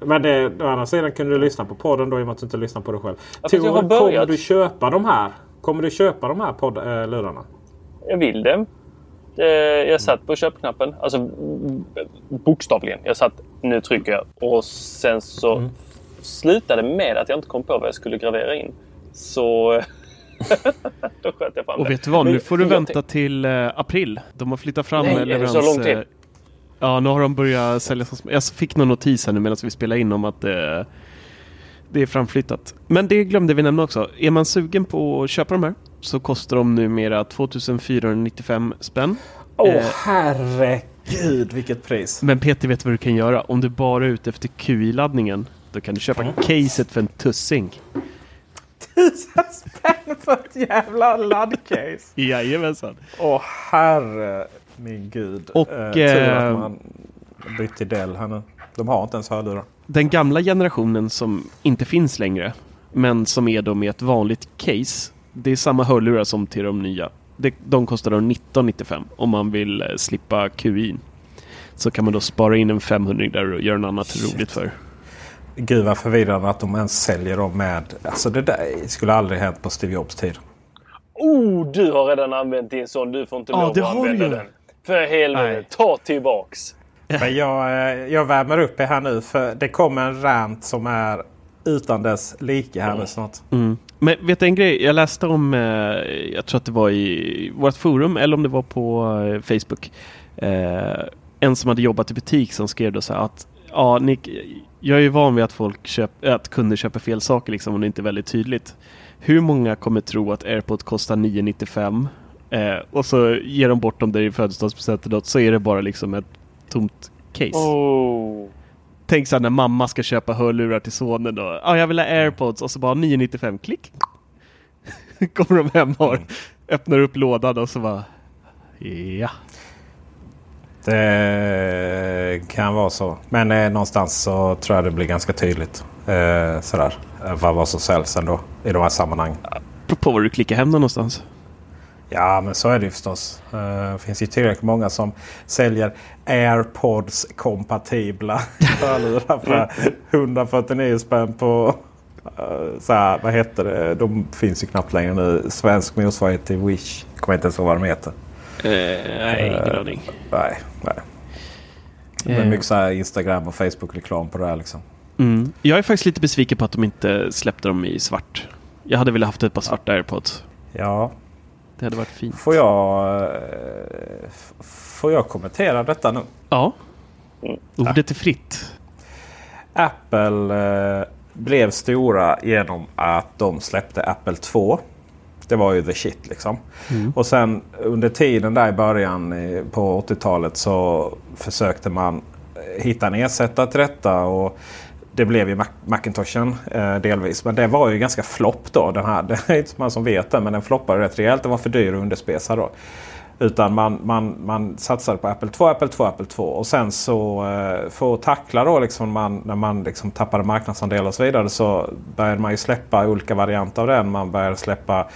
Speaker 2: Men det, å andra sidan kunde du lyssna på podden då i och med att du inte lyssnar på det själv.
Speaker 3: Ja,
Speaker 2: Tor,
Speaker 3: börjat.
Speaker 2: kommer du köpa de här? Kommer du köpa de här podd, äh, lurarna?
Speaker 3: Jag vill det. Eh, Jag satt på köpknappen. Alltså bokstavligen. Jag satt, nu trycker jag. Och sen så
Speaker 2: Mm.
Speaker 3: slutade med att jag inte kom på vad jag skulle gravera in. Så då sköt jag fram
Speaker 1: Och
Speaker 3: det.
Speaker 1: vet du vad? Nu får du vänta till eh, april. De har flyttat fram
Speaker 3: Nej, det
Speaker 1: leverans...
Speaker 3: så lång tid?
Speaker 1: eh, Ja, nu har de börjat sälja Jag fick någon notis här nu medan vi spelar in om att eh, det är framflyttat. Men det glömde vi nämna också. Är man sugen på att köpa de här så kostar de numera 2495 spänn.
Speaker 2: Åh
Speaker 1: Eh.
Speaker 2: herregud vilket pris!
Speaker 1: Men Peter vet vad du kan göra. Om du bara är ute efter QI-laddningen då kan du köpa caset för en tussing.
Speaker 2: Tusen spänn för ett jävla laddcase!
Speaker 1: Jajamensan.
Speaker 2: Åh herre min gud.
Speaker 1: Och,
Speaker 2: eh, tur
Speaker 1: eh,
Speaker 2: att man bytt till Dell här nu. De har inte ens hörlurar.
Speaker 1: Den gamla generationen som inte finns längre, men som är då med ett vanligt case. Det är samma hörlurar som till de nya. De kostar då 1995 om man vill eh, slippa QI. Så kan man då spara in en 500 där och göra något annat roligt för.
Speaker 2: Gud vad förvirrande att de ens säljer dem med... Alltså det där skulle aldrig hänt på Steve Jobs tid.
Speaker 3: Oh, du har redan använt din sån. Du får inte
Speaker 1: Ja,
Speaker 3: lov
Speaker 1: det
Speaker 3: att
Speaker 1: har
Speaker 3: använda den. För helvete,
Speaker 1: Nej.
Speaker 3: ta tillbaks.
Speaker 2: Men jag, eh, jag värmer upp er här nu för det kommer en rant som är utan dess like här nu snart.
Speaker 1: Mm. Men vet du en grej? Jag läste om, eh, jag tror att det var i vårt forum eller om det var på eh, Facebook. Eh, en som hade jobbat i butik som skrev då så här att ja, Nick, jag är ju van vid att folk köp, att kunder köper fel saker liksom om det inte är väldigt tydligt. Hur många kommer tro att AirPod kostar 995 eh, och så ger de bort dem där i födelsedagspresent eller något så är det bara liksom ett tomt case.
Speaker 3: Oh.
Speaker 1: Tänk så här när mamma ska köpa hörlurar till sonen då. Ja, ah, jag vill ha airpods och så bara 995 klick. Kommer de hem och har- öppnar upp lådan och så bara ja.
Speaker 2: Det kan vara så. Men eh, någonstans så tror jag det blir ganska tydligt. Eh, sådär. eh, Vad, vad som säljs ändå i de här sammanhangen.
Speaker 1: På var du klickar hem någonstans.
Speaker 2: Ja, men så är det ju förstås. Eh, Det finns ju tillräckligt många som säljer AirPods-kompatibla hörlurar för 149 spänn på... eh, Så här, vad heter det? De finns ju knappt längre nu. Svensk motsvarighet till Wish. Kommer inte ens ihåg vad de heter.
Speaker 1: Eh, nej, ingen aning.
Speaker 2: Nej, nej. Det är mycket så Instagram och Facebook-reklam på det här liksom.
Speaker 1: Mm. Jag är faktiskt lite besviken på att de inte släppte dem i svart. Jag hade velat haft ett par svarta airpods.
Speaker 2: Ja,
Speaker 1: Det hade varit fint.
Speaker 2: får jag, eh, får jag kommentera detta nu?
Speaker 1: Ja. Ordet är fritt.
Speaker 2: Apple eh, blev stora genom att de släppte Apple 2. Det var ju the shit liksom. Och sen under tiden där i början eh, på 80-talet så försökte man eh, hitta en ersättare till detta. Och det blev ju Mac- Macintoshen eh, delvis. Men det var ju ganska flopp då. Den här, det är inte så många som vet det men den floppade rätt rejält. Den var för dyr och underspesad då. Utan man, man, man satsade på Apple 2, Apple 2, Apple 2. Och sen så eh, för att tackla då liksom man, när man liksom tappade marknadsandelar och så vidare så började man ju släppa olika varianter av den. Man började släppa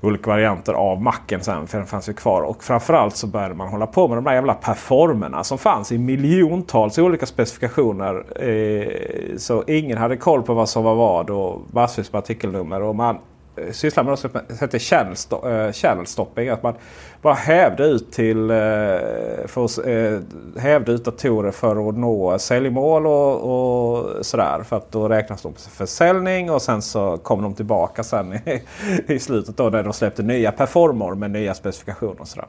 Speaker 2: olika varianter av macken sen. För den fanns ju kvar. Och framförallt så började man hålla på med de där jävla performerna som fanns i miljontals olika specifikationer. Eh, så ingen hade koll på vad som var vad och massvis med artikelnummer. Och man Eh, sysslar med något som heter channel, sto- channel eh, stopping. Att man bara hävde ut till eh, för, att, hävde ut datorer för att nå säljmål och, och sådär. För att då räknas de på försäljning och sen så kom de tillbaka sen i, i slutet då när de släppte nya performer med nya specifikationer och sådär.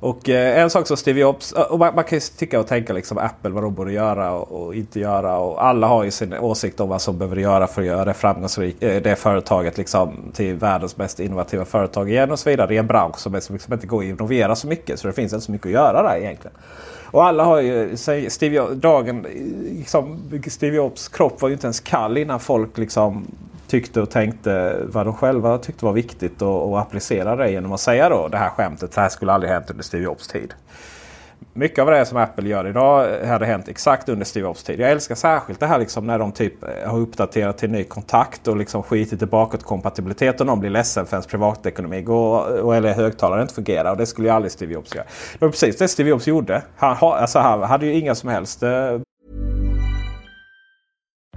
Speaker 2: Och eh, en sak som Steve Jobs, eh, och man, man kan ju tycka och tänka liksom Apple vad de borde göra och, och inte göra. Och alla har ju sin åsikt om vad som behöver göra för att göra det framgångsrikt, eh, det företaget liksom till världens mest innovativa företag igen och så vidare. I en bransch som, är, som liksom inte går att innovera så mycket. Så det finns inte så mycket att göra där egentligen. Och alla har ju, Steve Jobs, dagen, liksom, Steve Jobs kropp var ju inte ens kall innan folk liksom tyckte och tänkte vad de själva tyckte var viktigt och, och applicera det genom att säga då det här skämtet. Det här skulle aldrig hänt under Steve Jobs tid. Mycket av det som Apple gör idag hade hänt exakt under Steve Jobs tid. Jag älskar särskilt det här liksom när de typ eh, har uppdaterat till ny kontakt och liksom skitit i bakåtkompatibilitet och någon blir ledsen för ens privatekonomi går, och, eller högtalare inte fungerar. Och det skulle ju aldrig Steve Jobs göra. Det var precis det Steve Jobs gjorde. Han, alltså, han hade ju inga som helst eh,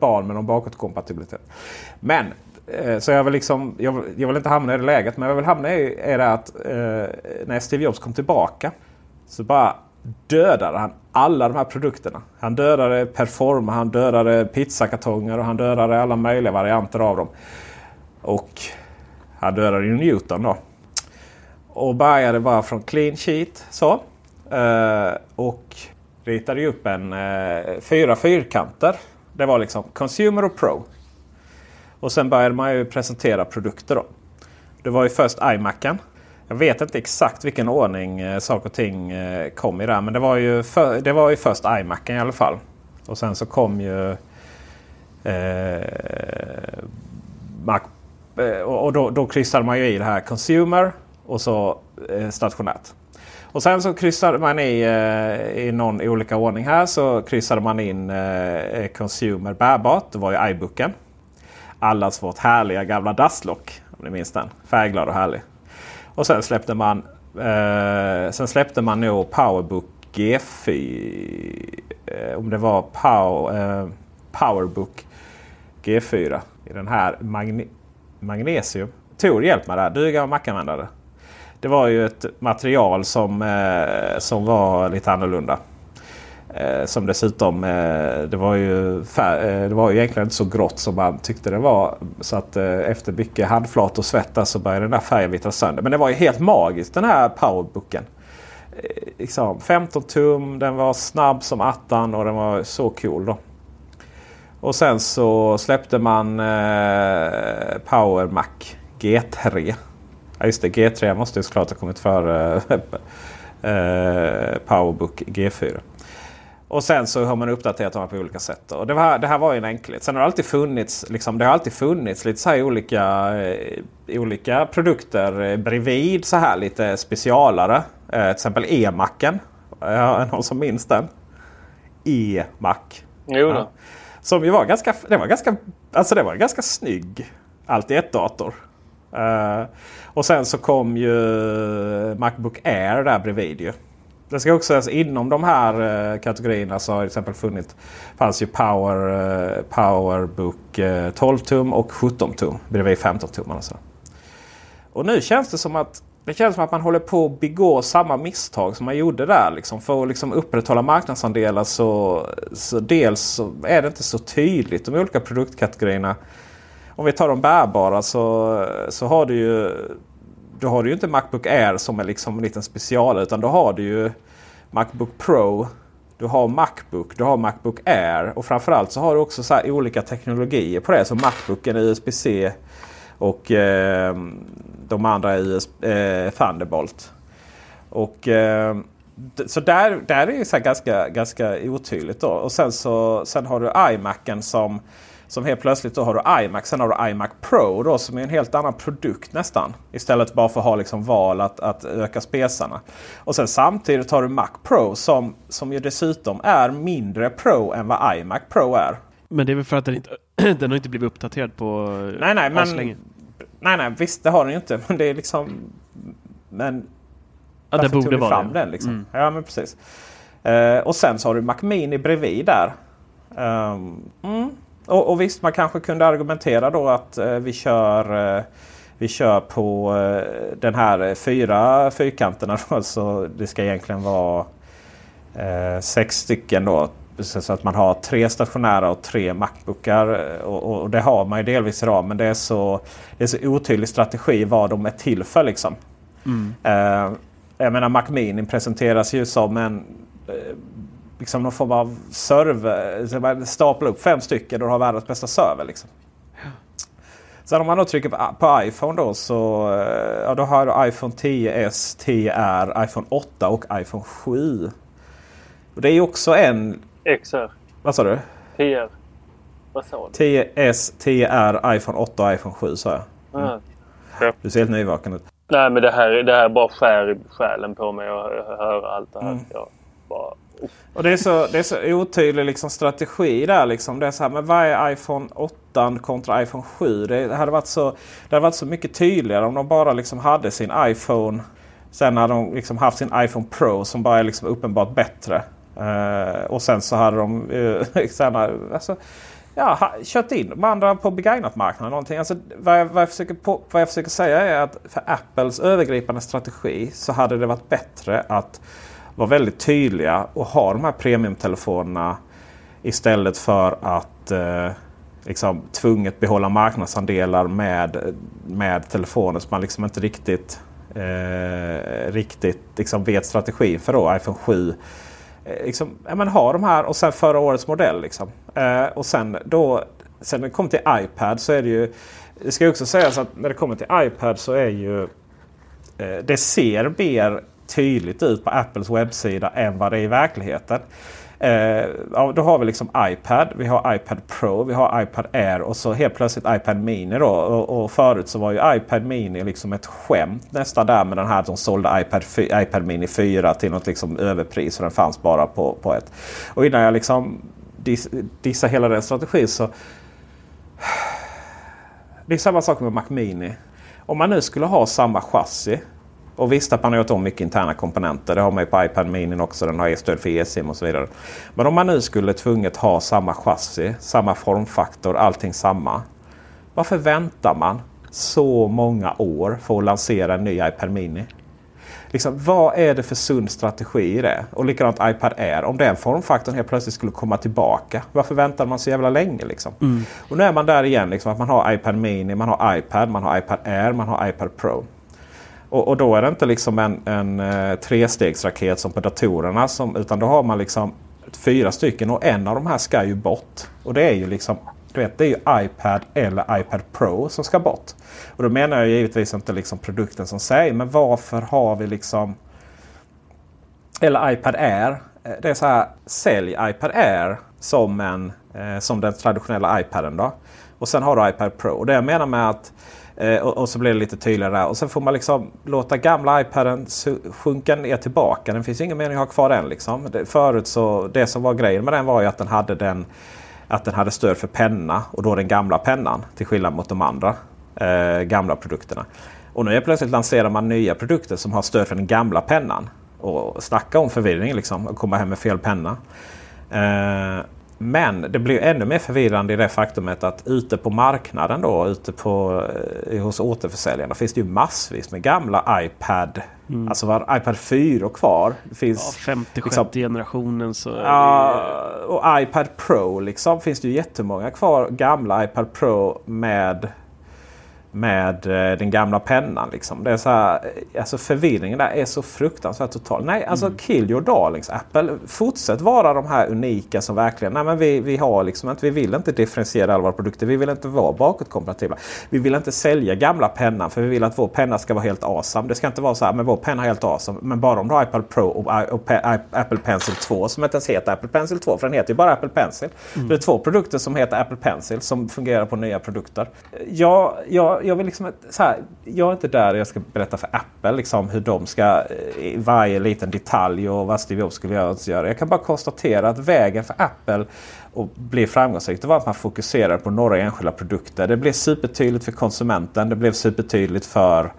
Speaker 2: Barn med någon bakåtkompatibilitet. Men, eh, så jag vill, liksom, jag, vill- jag vill inte hamna i det läget. Men jag vill hamna i är det att eh, när Steve Jobs kom tillbaka så bara dödade han alla de här produkterna. Han dödade Performa, han dödade pizzakartonger och han dödade alla möjliga varianter av dem. Och han dödade ju Newton då. Och började bara från clean sheet. Så. Eh, och ritade upp en eh, fyra fyrkanter. Det var liksom Consumer och Pro. Och sen började man ju presentera produkter då. Det var ju först iMacen. Jag vet inte exakt vilken ordning eh, saker och ting eh, kom i där. Men det var, ju för, det var ju först iMacen i alla fall. Och sen så kom ju eh, Mac. Eh, och och då, då kryssade man ju i det här Consumer och så eh, stationärt. Och sen så kryssade man i, eh, i någon olika ordning här så kryssade man in eh, eh, Consumer bärbart. Det var ju iBooken. Allas vårt härliga gamla dasslock. Om ni minns den. Färgglad och härlig. Och sen släppte man eh, sen släppte man nog Powerbook G4. Eh, om det var Power, eh, Powerbook G4. I den här magne magnesium. Tor hjälp mig där. Du är gammal Mac-användare. Det var ju ett material som, eh, som var lite annorlunda. Eh, som dessutom, eh, det, var ju fär- eh, det var ju egentligen inte så grått som man tyckte det var. Så att eh, efter mycket handflat och svett så började den där färgen vittra sönder. Men det var ju helt magiskt den här powerbooken. Eh, liksom 15 tum, den var snabb som attan och den var så cool då. Och sen så släppte man eh, Power Mac G3. Ja just det, G3 måste ju såklart ha kommit före eh, Powerbook G4. Och sen så har man uppdaterat dem på olika sätt. Och det, var, det här var ju en enkelhet. Sen har det alltid funnits, liksom, det har alltid funnits lite så här olika, eh, olika produkter eh, bredvid så här lite specialare. Eh, till exempel E-Macen. Ja, någon som minns den? E-Mac.
Speaker 3: Jo då.
Speaker 2: Ja. Som ju var ganska, det var ganska, alltså det var en ganska snygg allt Eh, och sen så kom ju Macbook Air där bredvid ju. Det ska också sägas inom de här eh, kategorierna så har till exempel funnit, fanns ju Power, eh, Powerbook 12 tum och 17 tum bredvid 15 tum. Alltså. Och nu känns det som att det känns som att man håller på att begå samma misstag som man gjorde där. Liksom. För att liksom upprätthålla marknadsandelar så, så dels så är det inte så tydligt de olika produktkategorierna. Om vi tar de bärbara så, så har du ju då har du ju inte Macbook Air som är liksom en liten special. Utan då har du ju Macbook Pro. Du har Macbook, du har Macbook Air och framförallt så har du också så här olika teknologier på det. Så Macbooken USB-C och eh, de andra USB, eh, Thunderbolt. Och, eh, så där, där är det så här ganska, ganska otydligt. Då. Och sen, så, sen har du iMacen som, som helt plötsligt då har du iMac. Sen har du iMac Pro då, som är en helt annan produkt nästan. Istället bara för att ha liksom val att, att öka spesarna. Och sen samtidigt har du Mac Pro som, som ju dessutom är mindre Pro än vad iMac Pro är.
Speaker 1: Men det är väl för att den inte den har inte blivit uppdaterad på
Speaker 2: Nej, nej, men, nej, nej, visst det har den ju inte. Men det är liksom... Men
Speaker 1: Ja, det borde vara
Speaker 2: fram
Speaker 1: det.
Speaker 2: den liksom?
Speaker 1: Mm.
Speaker 2: Ja, men precis. Eh, och sen så har du Mac Mini bredvid där. Um, mm. Och, och, visst, man kanske kunde argumentera då att eh, vi kör eh, vi kör på eh, den här fyra fyrkanterna. Då, så det ska egentligen vara eh, sex stycken då. Så att man har tre stationära och tre Macbookar. Och, och det har man ju delvis idag. Men det är så, det är så otydlig strategi vad de är till för. Liksom. Mm. Eh, jag menar Mac Mini presenteras ju som en eh, liksom någon form av server. Stapla upp fem stycken och har världens bästa server. Liksom. Sen om man då trycker på, på iPhone då så eh, ja, då har du iPhone 10s, 10R, iPhone 8 och iPhone 7. Och det är ju också en...
Speaker 3: XR.
Speaker 2: Vad sa du?
Speaker 3: 10R. Vad sa
Speaker 2: du? 10s, 10R, iPhone 8 och iPhone 7 sa jag.
Speaker 3: Mm.
Speaker 2: Ja. Du ser helt nyvaken ut.
Speaker 3: Nej men det här, det här bara skär i själen på mig att höra allt det här. Mm. Jag bara
Speaker 2: och det är så, det är så otydlig liksom strategi där. Liksom. Det är så här, men vad är iPhone 8 kontra iPhone 7? Det hade varit så, det hade varit så mycket tydligare om de bara liksom hade sin iPhone. Sen hade de liksom haft sin iPhone Pro som bara är liksom uppenbart bättre. Uh, och sen så hade de eh, liksom uh, sen, alltså, ja, kört in de andra på begagnatmarknaden. Någonting. Alltså, vad, jag, vad, jag försöker på, vad jag försöker säga är att för Apples övergripande strategi så hade det varit bättre att vara väldigt tydliga och ha de här premiumtelefonerna istället för att eh, liksom, tvunget behålla marknadsandelar med, med telefoner som man liksom inte riktigt, eh, riktigt liksom vet strategin för. Då, iPhone 7 eh, liksom, ja, men ha de här och sen förra årets modell. Liksom. Eh, och sen då sen när det kommer till iPad så är det ju det ska också sägas att när det kommer till iPad så är ju eh, det ser mer tydligt ut på Apples webbsida än vad det är i verkligheten. Eh, då har vi liksom iPad, vi har iPad Pro, vi har iPad Air och så helt plötsligt iPad Mini. Då. Och, och förut så var ju iPad Mini liksom ett skämt nästan där med den här. De sålde iPad, iPad Mini 4 till något liksom överpris och den fanns bara på, på ett. Och innan jag liksom diss, dissar hela den strategin så... Det är samma sak med Mac Mini. Om man nu skulle ha samma chassi och visst att man har gjort om mycket interna komponenter. Det har man ju på iPad Mini också. Den har ju stöd för eSIM och så vidare. Men om man nu skulle tvunget ha samma chassi, samma formfaktor, allting samma. Varför väntar man så många år för att lansera en ny iPad Mini? Liksom, vad är det för sund strategi i det? Och likadant iPad Air. Om den formfaktorn helt plötsligt skulle komma tillbaka. Varför väntar man så jävla länge? Liksom? Mm. Och nu är man där igen. Liksom, att man har iPad Mini, man har iPad, man har iPad Air, man har iPad Pro. Och, och, då är det inte liksom en, en eh, trestegsraket som på datorerna. Som, utan då har man liksom fyra stycken och en av de här ska ju bort. Och det är ju liksom du vet, det är ju iPad eller iPad Pro som ska bort. Och då menar jag givetvis inte liksom produkten som sig. Men varför har vi liksom... Eller iPad Air. Eh, det är så här, sälj iPad Air som, en, eh, som den traditionella iPaden. Då. Och sen har du iPad Pro. Och det jag menar med att Eh, och, och, så blir det lite tydligare där. Och sen får man liksom låta gamla iPaden sjunka ner tillbaka. Den finns ingen mening att ha kvar den. Liksom. Det, förut så, det som var grejen med den var ju att den hade den att den hade stöd för penna och då den gamla pennan till skillnad mot de andra eh, gamla produkterna. Och nu är plötsligt lanserar man nya produkter som har stöd för den gamla pennan. Och snacka om förvirring liksom, att komma hem med fel penna. Eh, men det blir ännu mer förvirrande i det faktumet att ute på marknaden då, ute på, eh, hos återförsäljarna finns det ju massvis med gamla iPad. Mm. Alltså var iPad 4 kvar. Det finns
Speaker 1: ja, 56 liksom, generationen. Så
Speaker 2: ja, och iPad Pro liksom finns det ju jättemånga kvar. Gamla iPad Pro med med eh, den gamla pennan. Liksom. Det är så här, eh, alltså förvirringen där är så fruktansvärt total. Nej, alltså mm. kill your darlings Apple. Fortsätt vara de här unika som verkligen, nej men vi, vi har liksom inte, vi vill inte differentiera alla våra produkter. Vi vill inte vara bakåtkompatibla. Vi vill inte sälja gamla pennan för vi vill att vår penna ska vara helt awesome. Det ska inte vara så här, men vår penna är helt awesome. Men bara om du har iPad Pro och, och, och Apple Pencil 2 som inte ens heter Apple Pencil 2 för den heter ju bara Apple Pencil. Mm. Det är två produkter som heter Apple Pencil som fungerar på nya produkter. Jag, jag, jag, vill liksom, så här, jag är inte där jag ska berätta för Apple liksom, hur de ska eh, i varje liten detalj och vad Steve Jobs skulle göra. Jag kan bara konstatera att vägen för Apple att bli framgångsrikt var att man fokuserar på några enskilda produkter. Det blev supertydligt för konsumenten. Det blev supertydligt för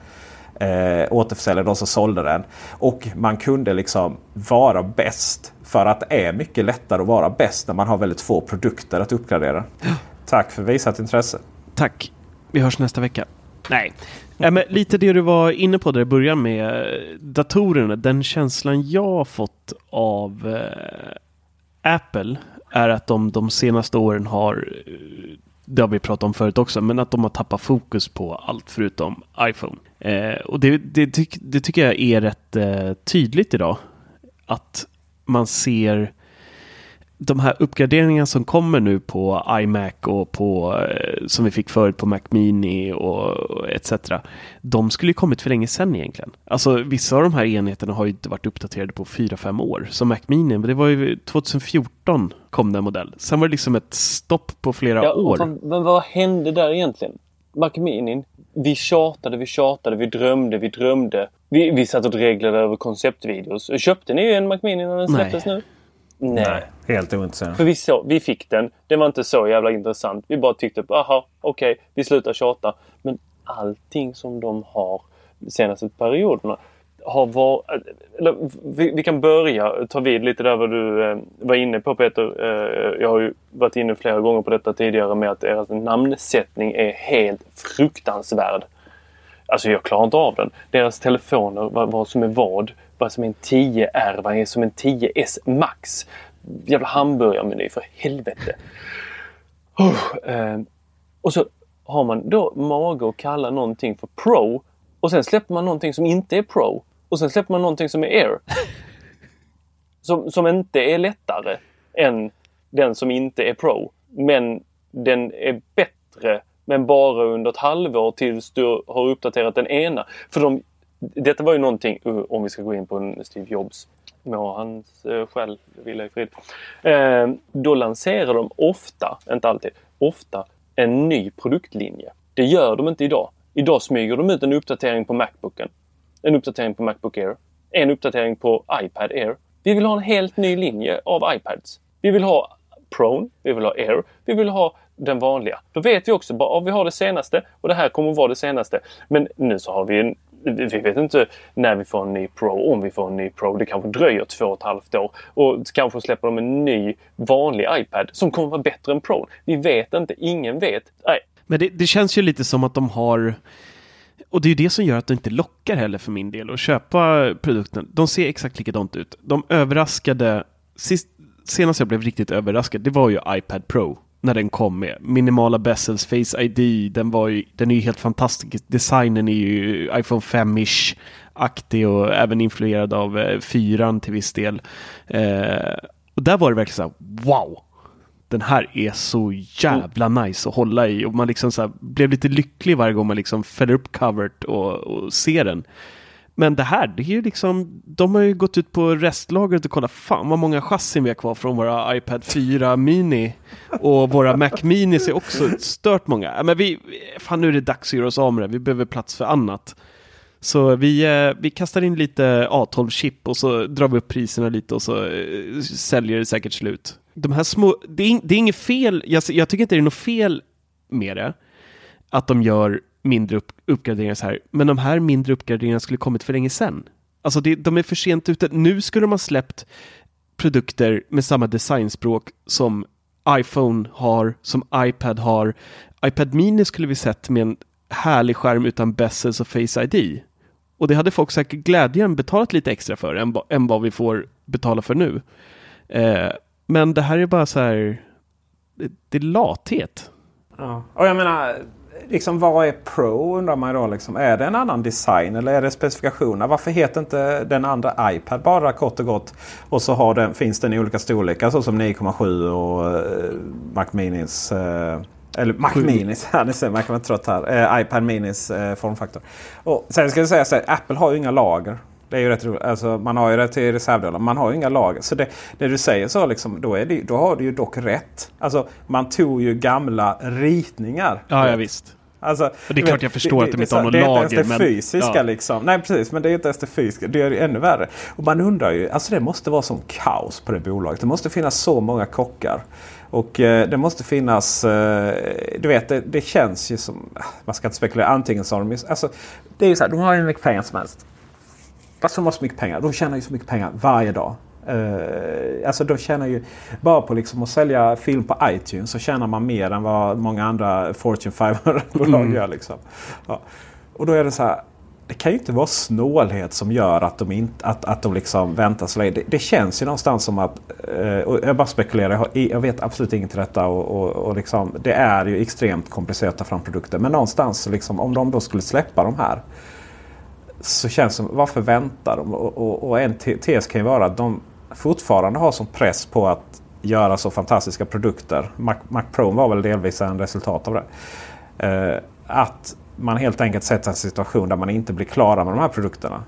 Speaker 2: eh, återförsäljare, de som sålde den. Och man kunde liksom vara bäst. För att det är mycket lättare att vara bäst när man har väldigt få produkter att uppgradera. Tack för visat intresse.
Speaker 1: Tack. Vi hörs nästa vecka. Nej. Ja, men lite det du var inne på där i början med eh, datorerna. Den känslan jag har fått av eh, Apple är att de de senaste åren har, eh, det har vi pratat om förut också, men att de har tappat fokus på allt förutom iPhone. Eh, och det, det, tyck, det, tycker jag är rätt eh, tydligt idag. Att man ser de här uppgraderingarna som kommer nu på iMac och på eh, som vi fick förut på Mac Mini och etc. De skulle ju kommit för länge sedan egentligen. Alltså vissa av de här enheterna har ju inte varit uppdaterade på 4-5 år. Som Mac Mini, men det var ju 2014 kom den modell. Sen var det liksom ett stopp på flera
Speaker 3: Ja,
Speaker 1: år.
Speaker 3: fan, men vad hände där egentligen? Mac Mini, vi tjatade, vi tjatade, vi drömde, vi drömde. Vi, vi satt och dreglade över konceptvideos. Köpte ni en Mac Mini när den
Speaker 2: Nej.
Speaker 3: släpptes nu? Nej.
Speaker 2: Helt ointresserad.
Speaker 3: För vi, så, vi fick den. Den var inte så jävla intressant. Vi bara tyckte, aha, okej, vi slutar tjata. Men allting som de har de senaste perioderna har varit... Vi, vi kan börja ta vid lite där vad du eh, var inne på Peter. Eh, jag har ju varit inne flera gånger på detta tidigare med att deras namnsättning är helt fruktansvärd. Alltså jag klarar inte av den. Deras telefoner, vad, vad som är vad. Vad som är en 10R, vad är som en 10S Max. Jävla hamburgarmeny för helvete. Oh, eh, och så har man då mage att kalla någonting för Pro. Och sen släpper man någonting som inte är Pro. Och sen släpper man någonting som är Air. Som, som inte är lättare än den som inte är Pro. Men den är bättre men bara under ett halvår tills du har uppdaterat den ena. För de, detta var ju någonting, uh, om vi ska gå in på en Steve Jobs, må hans eh, själ vila i frid. Eh, då lanserar de ofta, inte alltid, ofta en ny produktlinje. Det gör de inte idag. Idag smyger de ut en uppdatering på Macbooken. En uppdatering på Macbook Air. En uppdatering på iPad Air. Vi vill ha en helt ny linje av iPads. Vi vill ha Pro, vi vill ha Air, vi vill ha den vanliga. Då vet vi också bara ah, vi har det senaste och det här kommer att vara det senaste. Men nu så har vi en vi vet inte när vi får en ny Pro, om vi får en ny Pro. Det kanske dröjer två och ett halvt år. Och kanske släpper de en ny vanlig iPad som kommer vara bättre än Pro. Vi vet inte, ingen vet. Nej.
Speaker 1: Men det, det känns ju lite som att de har och det är ju det som gör att det inte lockar heller för min del att köpa produkten. De ser exakt likadant ut. De överraskade, sist, senast jag blev riktigt överraskad, det var ju iPad Pro när den kom med. Minimala bezels, Face ID, den, var ju, den är ju helt fantastisk. Designen är ju iPhone 5-ish aktig och även influerad av eh, 4 till viss del. Eh, och där var det verkligen så här, wow! Den här är så jävla nice att hålla i och man liksom så här, blev lite lycklig varje gång man liksom fäller upp covert och, och ser den. Men det här, det är ju liksom, de har ju gått ut på restlagret och kollat fan vad många chassin vi har kvar från våra iPad 4 Mini och våra Mac Minis är också stört många. Men vi, fan nu är det dags att göra oss av med det, vi behöver plats för annat. Så vi, eh, vi kastar in lite A12-chip och så drar vi upp priserna lite och så eh, säljer det säkert slut. De här små, det är, det är inget fel, jag, jag tycker inte det är något fel med det, att de gör mindre upp, uppgraderingar så här, men de här mindre uppgraderingarna skulle kommit för länge sedan. Alltså det, de är för sent ute. Nu skulle de ha släppt produkter med samma designspråk som iPhone har, som iPad har. iPad Mini skulle vi sett med en härlig skärm utan bezels och Face ID. Och det hade folk säkert glädjen betalat lite extra för än, än vad vi får betala för nu. Eh, men det här är bara så här, det, det är lathet.
Speaker 2: Ja. Och jag menar, liksom, vad är Pro undrar man då. Liksom. Är det en annan design eller är det specifikationer? Varför heter inte den andra iPad bara kort och gott? Och så har den, finns den i olika storlekar så som 9,7 och eh, Mac Minis. Eh, eller Mac. Minis, ja, ni ser, man kan vara trött här. Eh, iPad Minis eh, formfaktor. Och sen ska jag säga så här, Apple har ju inga lager. Det är ju rätt roligt. Alltså, man har ju det till reservdelar. Man har ju inga lager. Så det, det du säger så, liksom, då, är det, då har du ju dock rätt. Alltså, man tog ju gamla ritningar.
Speaker 1: Ja, ja visst.
Speaker 2: Alltså,
Speaker 1: det är klart jag förstår att de inte har någon
Speaker 2: lager.
Speaker 1: Det är
Speaker 2: inte ens det
Speaker 1: men,
Speaker 2: fysiska
Speaker 1: ja.
Speaker 2: liksom. Nej precis, men det är inte ens det fysiska. Det gör det ännu värre. Och man undrar ju, alltså det måste vara som kaos på det bolaget. Det måste finnas så många kockar. Och eh, det måste finnas, eh, du vet det, det, känns ju som, man ska inte spekulera, antingen så har de, alltså, det är ju så här, de har ju mycket pengar som helst. Alltså de har så mycket pengar, de tjänar ju så mycket pengar varje dag. Uh, alltså de tjänar ju bara på liksom att sälja film på iTunes så tjänar man mer än vad många andra Fortune 500-bolag mm. gör. Liksom. Ja. Och då är det så här. Det kan ju inte vara snålhet som gör att de, inte, att, att de liksom väntar så länge. Det, det känns ju någonstans som att, och jag bara spekulerar, jag, har, jag vet absolut inget till detta. Och, och, och liksom, det är ju extremt komplicerat att ta fram produkter. Men någonstans, liksom, om de då skulle släppa de här så känns det som, varför väntar de? Och, och, och en tes kan ju vara att de fortfarande har sån press på att göra så fantastiska produkter. Mac, Mac Pro var väl delvis en resultat av det. Eh, att man helt enkelt sätter en situation där man inte blir klara med de här produkterna.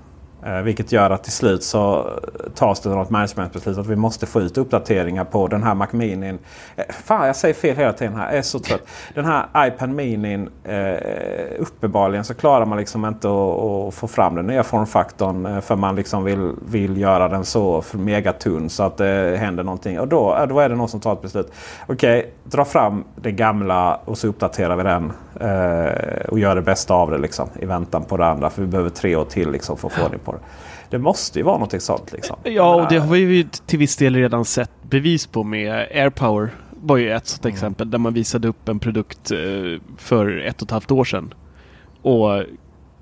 Speaker 2: Eh, vilket gör att till slut så tas det något managementbeslut att vi måste få ut uppdateringar på den här Mac Mini. Eh, fan, jag säger fel hela tiden här. Jag är så trött. Den här iPad Mini. Eh, uppenbarligen så klarar man liksom inte att, få fram den nya formfaktorn. Eh, för man liksom vill, vill göra den så megatunn så att det händer någonting. Och då, eh, då är det någon som tar ett beslut. Okej, okay, dra fram det gamla och så uppdaterar vi den. Eh, och gör det bästa av det liksom, i väntan på det andra. För vi behöver tre år till liksom, för att få ordning på det. Det måste ju vara något sånt. Liksom.
Speaker 1: Ja, och det har vi ju till viss del redan sett bevis på med AirPower. var ju ett sånt mm. exempel där man visade upp en produkt eh, för ett och ett halvt år sedan. Och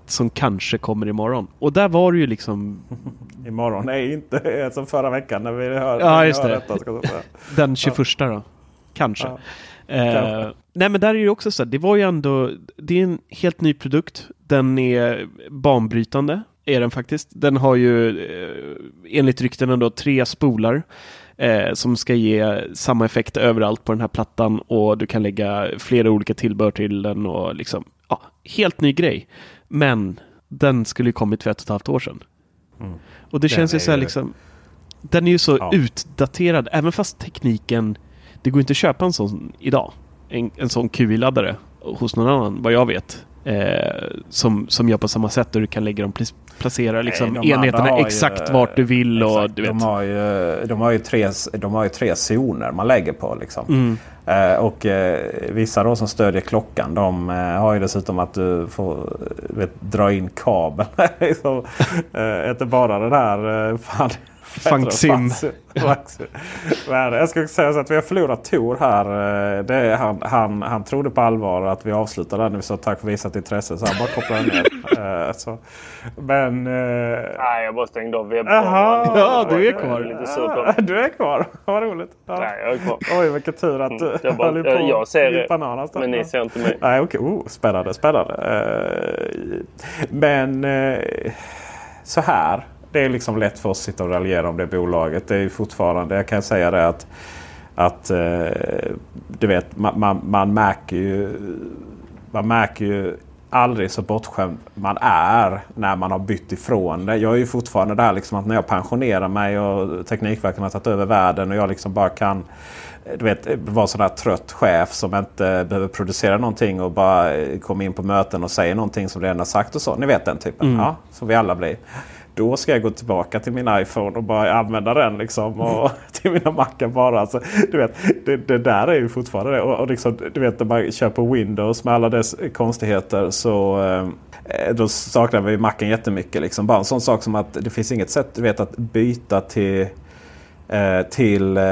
Speaker 1: som kanske kommer imorgon. Och där var det ju liksom...
Speaker 2: imorgon? Nej, inte som förra veckan när vi hör,
Speaker 1: ja, just det.
Speaker 2: Detta,
Speaker 1: Den 21 ja. då. Kanske. Ja. Eh, nej men där är det också så det var ju ändå, det är en helt ny produkt. Den är banbrytande, är den faktiskt. Den har ju eh, enligt ryktena då tre spolar. Eh, som ska ge samma effekt överallt på den här plattan och du kan lägga flera olika tillbehör till den och liksom, ja, helt ny grej. Men den skulle ju kommit för ett och ett halvt år sedan. Mm. Och det den känns ju så här liksom, den är ju så ja. utdaterad, även fast tekniken det går inte att köpa en sån idag. En, en sån QI-laddare hos någon annan, vad jag vet. Eh, som, som gör på samma sätt och du kan lägga dem placera liksom, Nej, enheterna exakt ju, vart du vill. Exakt, och, du
Speaker 2: de, Har ju, de, har ju tre, de har ju tre zoner man lägger på. Liksom. Mm. Eh, och eh, vissa då som stödjer klockan de eh, har ju dessutom att du får vet, dra in kabel. liksom, eh, inte bara den här eh, fan,
Speaker 1: Fangsim.
Speaker 2: Men jag ska säga så att vi har förlorat Tor här. Eh, det är han, han, han trodde på allvar att vi avslutade när vi sa tack för visat intresse. Så han bara kopplade ner. Eh, så. Men...
Speaker 3: Uh... Nej, jag bara stängde av
Speaker 1: webbkameran. Ja, du är kvar.
Speaker 2: Lite du är kvar. Vad roligt.
Speaker 3: Ja. Nej, jag är kvar.
Speaker 2: Oj, vilken tur att du
Speaker 3: jag bara,
Speaker 2: på
Speaker 3: Jag ser det, men ni ser inte mig.
Speaker 2: Nej, okej. Oh, spännande, spännande. Men så här det är liksom lätt för oss att sitta och raljera om det bolaget. Det är fortfarande, jag kan säga det att, att eh, du vet, man, man, man, märker ju, man märker ju aldrig så bortskämd man är när man har bytt ifrån det. Jag är ju fortfarande där liksom att när jag pensionerar mig och Teknikverket har tagit över världen och jag liksom bara kan du vet, vara sån där trött chef som inte behöver producera någonting och bara komma in på möten och säga någonting som redan har sagt och så. Ni vet den typen. Mm. Ja, som vi alla blir. Då ska jag gå tillbaka till min iPhone och bara använda den. Liksom, och till mina mackar. bara. Alltså, du vet, det, det, där är ju fortfarande det. Och, och liksom, du vet när man kör på Windows med alla dess konstigheter så eh, då saknar vi macken jättemycket. Liksom. Bara en sån sak som att det finns inget sätt du vet, att byta till till... Eh,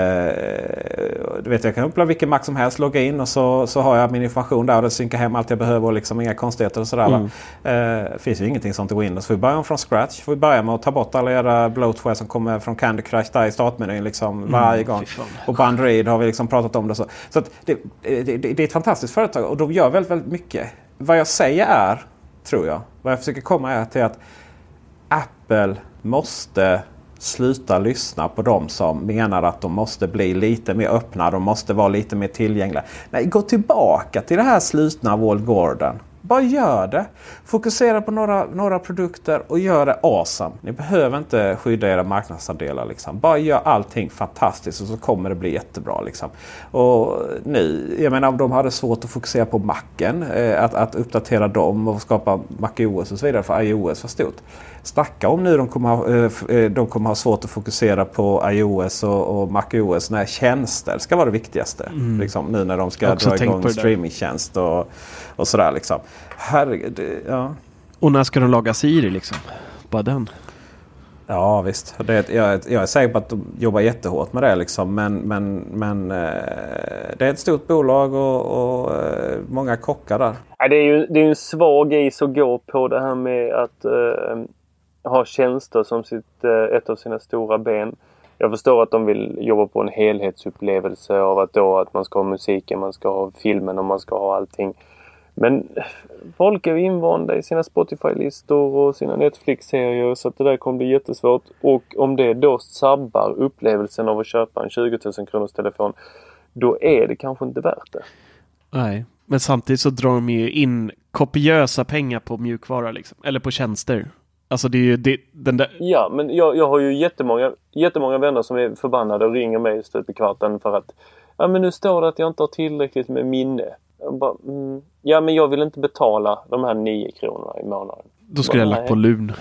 Speaker 2: du vet, jag kan öppna vilken Mac som helst, logga in och så, så har jag min information där och den synkar hem allt jag behöver och liksom inga konstigheter och sådär. Mm. Eh, finns ju ingenting sånt i Windows. Får vi börja från scratch. Får vi börja med att ta bort alla era bloatware som kommer från Candy Crush där i startmenyn liksom mm, varje gång. Och på Android har vi liksom pratat om det. Så, så det, det, det, det, är ett fantastiskt företag och de gör väldigt, väldigt mycket. Vad jag säger är, tror jag, vad jag försöker komma är till att Apple måste sluta lyssna på dem som menar att de måste bli lite mer öppna. De måste vara lite mer tillgängliga. Nej, gå tillbaka till det här slutna Wall Gordon. Bara gör det. Fokusera på några, några produkter och gör det awesome. Ni behöver inte skydda era marknadsandelar. Liksom. Bara gör allting fantastiskt och så kommer det bli jättebra. Liksom. Och nu, jag menar om de hade svårt att fokusera på Macen, eh, att, att uppdatera dem och skapa MacOS och så vidare för iOS var stort. Snacka om nu de kommer, ha, eh, eh, de kommer ha svårt att fokusera på iOS och, och MacOS när tjänster ska vara det viktigaste.
Speaker 1: Mm.
Speaker 2: Liksom, nu när de ska dra igång streamingtjänst och, och sådär. Liksom. Herregud, ja.
Speaker 1: Och när ska de laga Siri liksom? Bara den.
Speaker 2: Ja visst. Det, är- jag, jag är säker på att de jobbar jättehårt med det. Liksom. Men, men, men eh, det är ett stort bolag och, och eh, många kockar där.
Speaker 3: Det är ju det är en svag is att gå på det här med att eh, ha tjänster som sitt, eh, ett av sina stora ben. Jag förstår att de vill jobba på en helhetsupplevelse av att då att man ska ha musiken, man ska ha filmen och man ska ha allting. Men folk är ju invanda i sina Spotify-listor och sina Netflix-serier så att det där kommer bli jättesvårt. Och om det då sabbar upplevelsen av att köpa en 20 000 kronors telefon då är det kanske inte värt det.
Speaker 1: Nej, men samtidigt så drar de ju in kopiösa pengar på mjukvara liksom. Eller på tjänster. Alltså det är ju det, den där...
Speaker 3: Ja, men jag, jag har ju jättemånga, jättemånga vänner som är förbannade och ringer mig stup i kvarten för att Ja men nu står det att jag inte har tillräckligt med minne. Jag bara, mm, ja men jag vill inte betala de här 9 kronorna i månaden.
Speaker 1: Då skulle jag
Speaker 3: Bara,
Speaker 1: lagt på lun.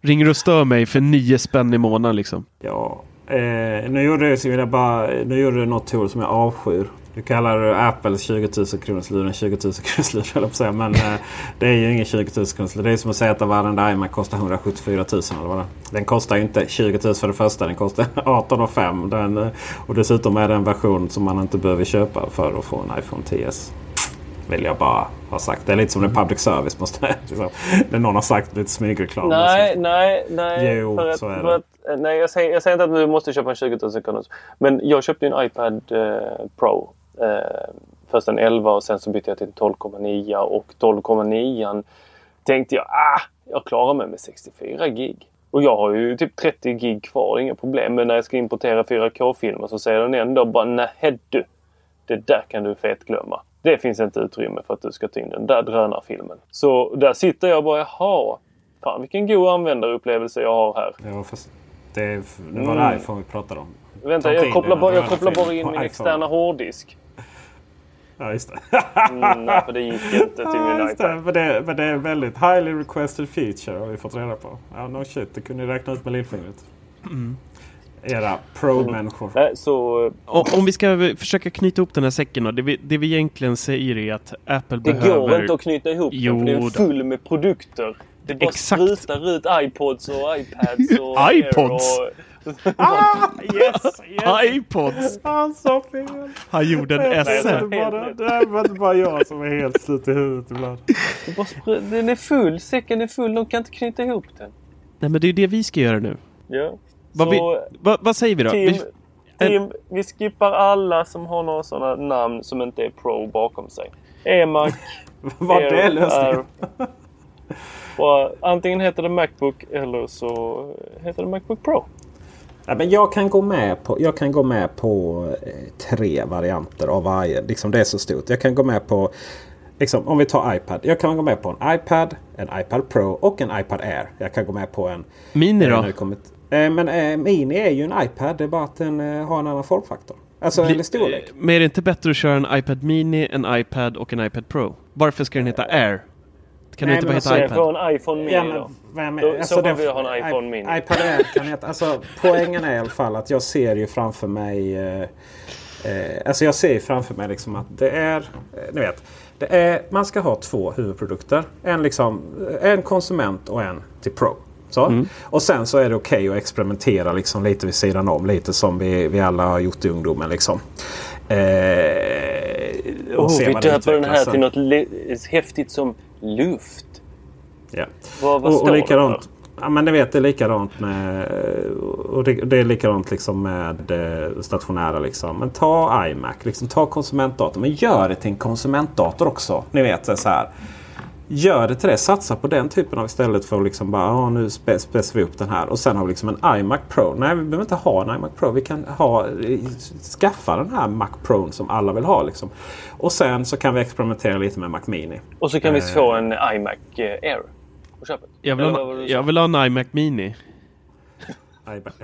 Speaker 1: Ringer och stör mig för nio spänn i månaden liksom.
Speaker 2: Ja. Eh, nu gjorde du, så vill jag bara, nu gjorde du något Tor som jag avskyr. Du kallar Apples 20 000 kronors lur en 20 000 kronors lur höll säga. Men eh, det är ju ingen 20 000 kronors lur. Det är som att säga att varenda iMac kostar 174 000 eller vad det är. Den kostar ju inte 20 000 för det första. Den kostar 18 500. Den, eh, och dessutom är det en version som man inte behöver köpa för att få en iPhone 10s. Vill jag bara ha sagt. Det är lite som en public service. Måste liksom. När någon har sagt lite smygreklam.
Speaker 3: Nej, nej, nej.
Speaker 2: Jo,
Speaker 3: för att,
Speaker 2: så är det.
Speaker 3: Att, nej jag, säger, jag säger inte att du måste köpa en 20 000 kronors. Men jag köpte en iPad eh, Pro. Eh, först en 11 och sen så bytte jag till en 12,9 och 12,9 tänkte jag ah, jag klarar mig med 64 gig. Och jag har ju typ 30 gig kvar, inga problem. Men när jag ska importera 4K-filmer så säger den ändå bara nej du. Det där kan du fet glömma. Det finns inte utrymme för att du ska ta in den där drönarfilmen. Så där sitter jag bara, jaha. Fan vilken god användarupplevelse jag har här.
Speaker 2: Ja, fast det, det var
Speaker 3: Mm.
Speaker 2: iPhone vi pratade om.
Speaker 3: Vänta,
Speaker 2: Ta
Speaker 3: jag kopplar, bara, jag kopplar bara in min externa hårddisk.
Speaker 2: Ja, just det.
Speaker 3: Mm, nej, för det gick inte till min
Speaker 2: det.
Speaker 3: iPad.
Speaker 2: Men, det, men det är en väldigt highly requested feature har vi fått reda på. Ja, no shit. Det kunde ni räkna ut med lillfingret.
Speaker 1: Mm.
Speaker 2: Era pro-människor.
Speaker 3: Nej, så...
Speaker 1: Om, om vi ska försöka knyta ihop den här säcken då. Det vi, det vi egentligen säger är att Apple
Speaker 3: Det
Speaker 1: behöver...
Speaker 3: går inte att knyta ihop
Speaker 1: Jo
Speaker 3: den för det är full med produkter. Det bara
Speaker 1: Exakt.
Speaker 3: sprutar ut iPods och iPads och
Speaker 1: iPods?
Speaker 3: Och...
Speaker 2: Ah, yes, yes.
Speaker 1: iPods!
Speaker 2: Han sa fel.
Speaker 1: Han gjorde en
Speaker 2: Det
Speaker 1: esse.
Speaker 2: är bara, det är bara jag som är helt slut i huvudet ibland.
Speaker 3: Den är full, säcken är full, de kan inte knyta ihop den.
Speaker 1: Nej men det är det vi ska göra nu.
Speaker 3: Ja.
Speaker 1: Vad,
Speaker 3: Så,
Speaker 1: vi, vad, vad säger vi då?
Speaker 3: team,
Speaker 1: Vi,
Speaker 3: team, vi skippar alla som har några sådana namn som inte är Pro bakom sig. EMAC,
Speaker 2: Var det lösningen?
Speaker 3: Bara, antingen heter det Macbook eller så heter det Macbook Pro.
Speaker 2: Ja, men jag, kan gå med på, jag kan gå med på eh, tre varianter av varje. Liksom det är så stort. Jag kan gå med på Liksom, om vi tar iPad. Jag kan gå med på en iPad, en iPad Pro och en iPad Air. Jag kan gå med på en...
Speaker 1: Mini
Speaker 2: eh,
Speaker 1: då?
Speaker 2: kommer till- eh, men eh, Mini är ju en iPad. Det är bara att den eh, har en annan formfaktor. Alltså
Speaker 1: Bli-
Speaker 2: eller storlek.
Speaker 1: Men är det inte bättre att köra en iPad Mini, en iPad och en iPad Pro? Varför ska den heta Air? Kan
Speaker 2: Nej,
Speaker 1: det inte
Speaker 2: men
Speaker 1: bara
Speaker 2: alltså,
Speaker 1: heta
Speaker 3: Jag
Speaker 1: iPad?
Speaker 3: får en iPhone Mini
Speaker 2: Ja, men, vem,
Speaker 3: Då-
Speaker 2: alltså,
Speaker 3: så
Speaker 2: den-
Speaker 3: vill ha en iPhone Mini.
Speaker 2: iPad Air kan heta, alltså, poängen är i alla fall att jag ser ju framför mig eh, eh, Alltså jag ser ju framför mig liksom att det är, eh, ni vet, det är, man ska ha två huvudprodukter. En, liksom, en konsument och en till Pro. Så.
Speaker 1: Mm.
Speaker 2: Och sen så är det okej att experimentera liksom lite vid sidan om. Lite som vi, vi alla har gjort i ungdomen. Liksom. Eh, och
Speaker 3: Oh, vi döper den här till något häftigt som luft.
Speaker 2: Ja.
Speaker 3: Vad, vad
Speaker 2: och, och
Speaker 3: det
Speaker 2: likadant. Ja, men det vet det är likadant med och det, det är likadant liksom med eh, stationära. Liksom. Men ta iMac, liksom, ta konsumentdator. Men gör det till en konsumentdator också. Ni vet det så här. Gör det till det. Satsa på den typen av istället för att liksom bara ja, nu spe, spetsar vi upp den här. Och sen har vi liksom en iMac Pro. Nej, vi behöver inte ha en iMac Pro. Vi kan ha, skaffa den här Mac Pro som alla vill ha. Liksom. Och sen så kan vi experimentera lite med Mac Mini.
Speaker 3: Och så kan vi
Speaker 2: Eh.
Speaker 3: få en iMac eh, Air på köpet.
Speaker 1: Jag vill, ha, jag vill ha en iMac Mini.
Speaker 2: iMac.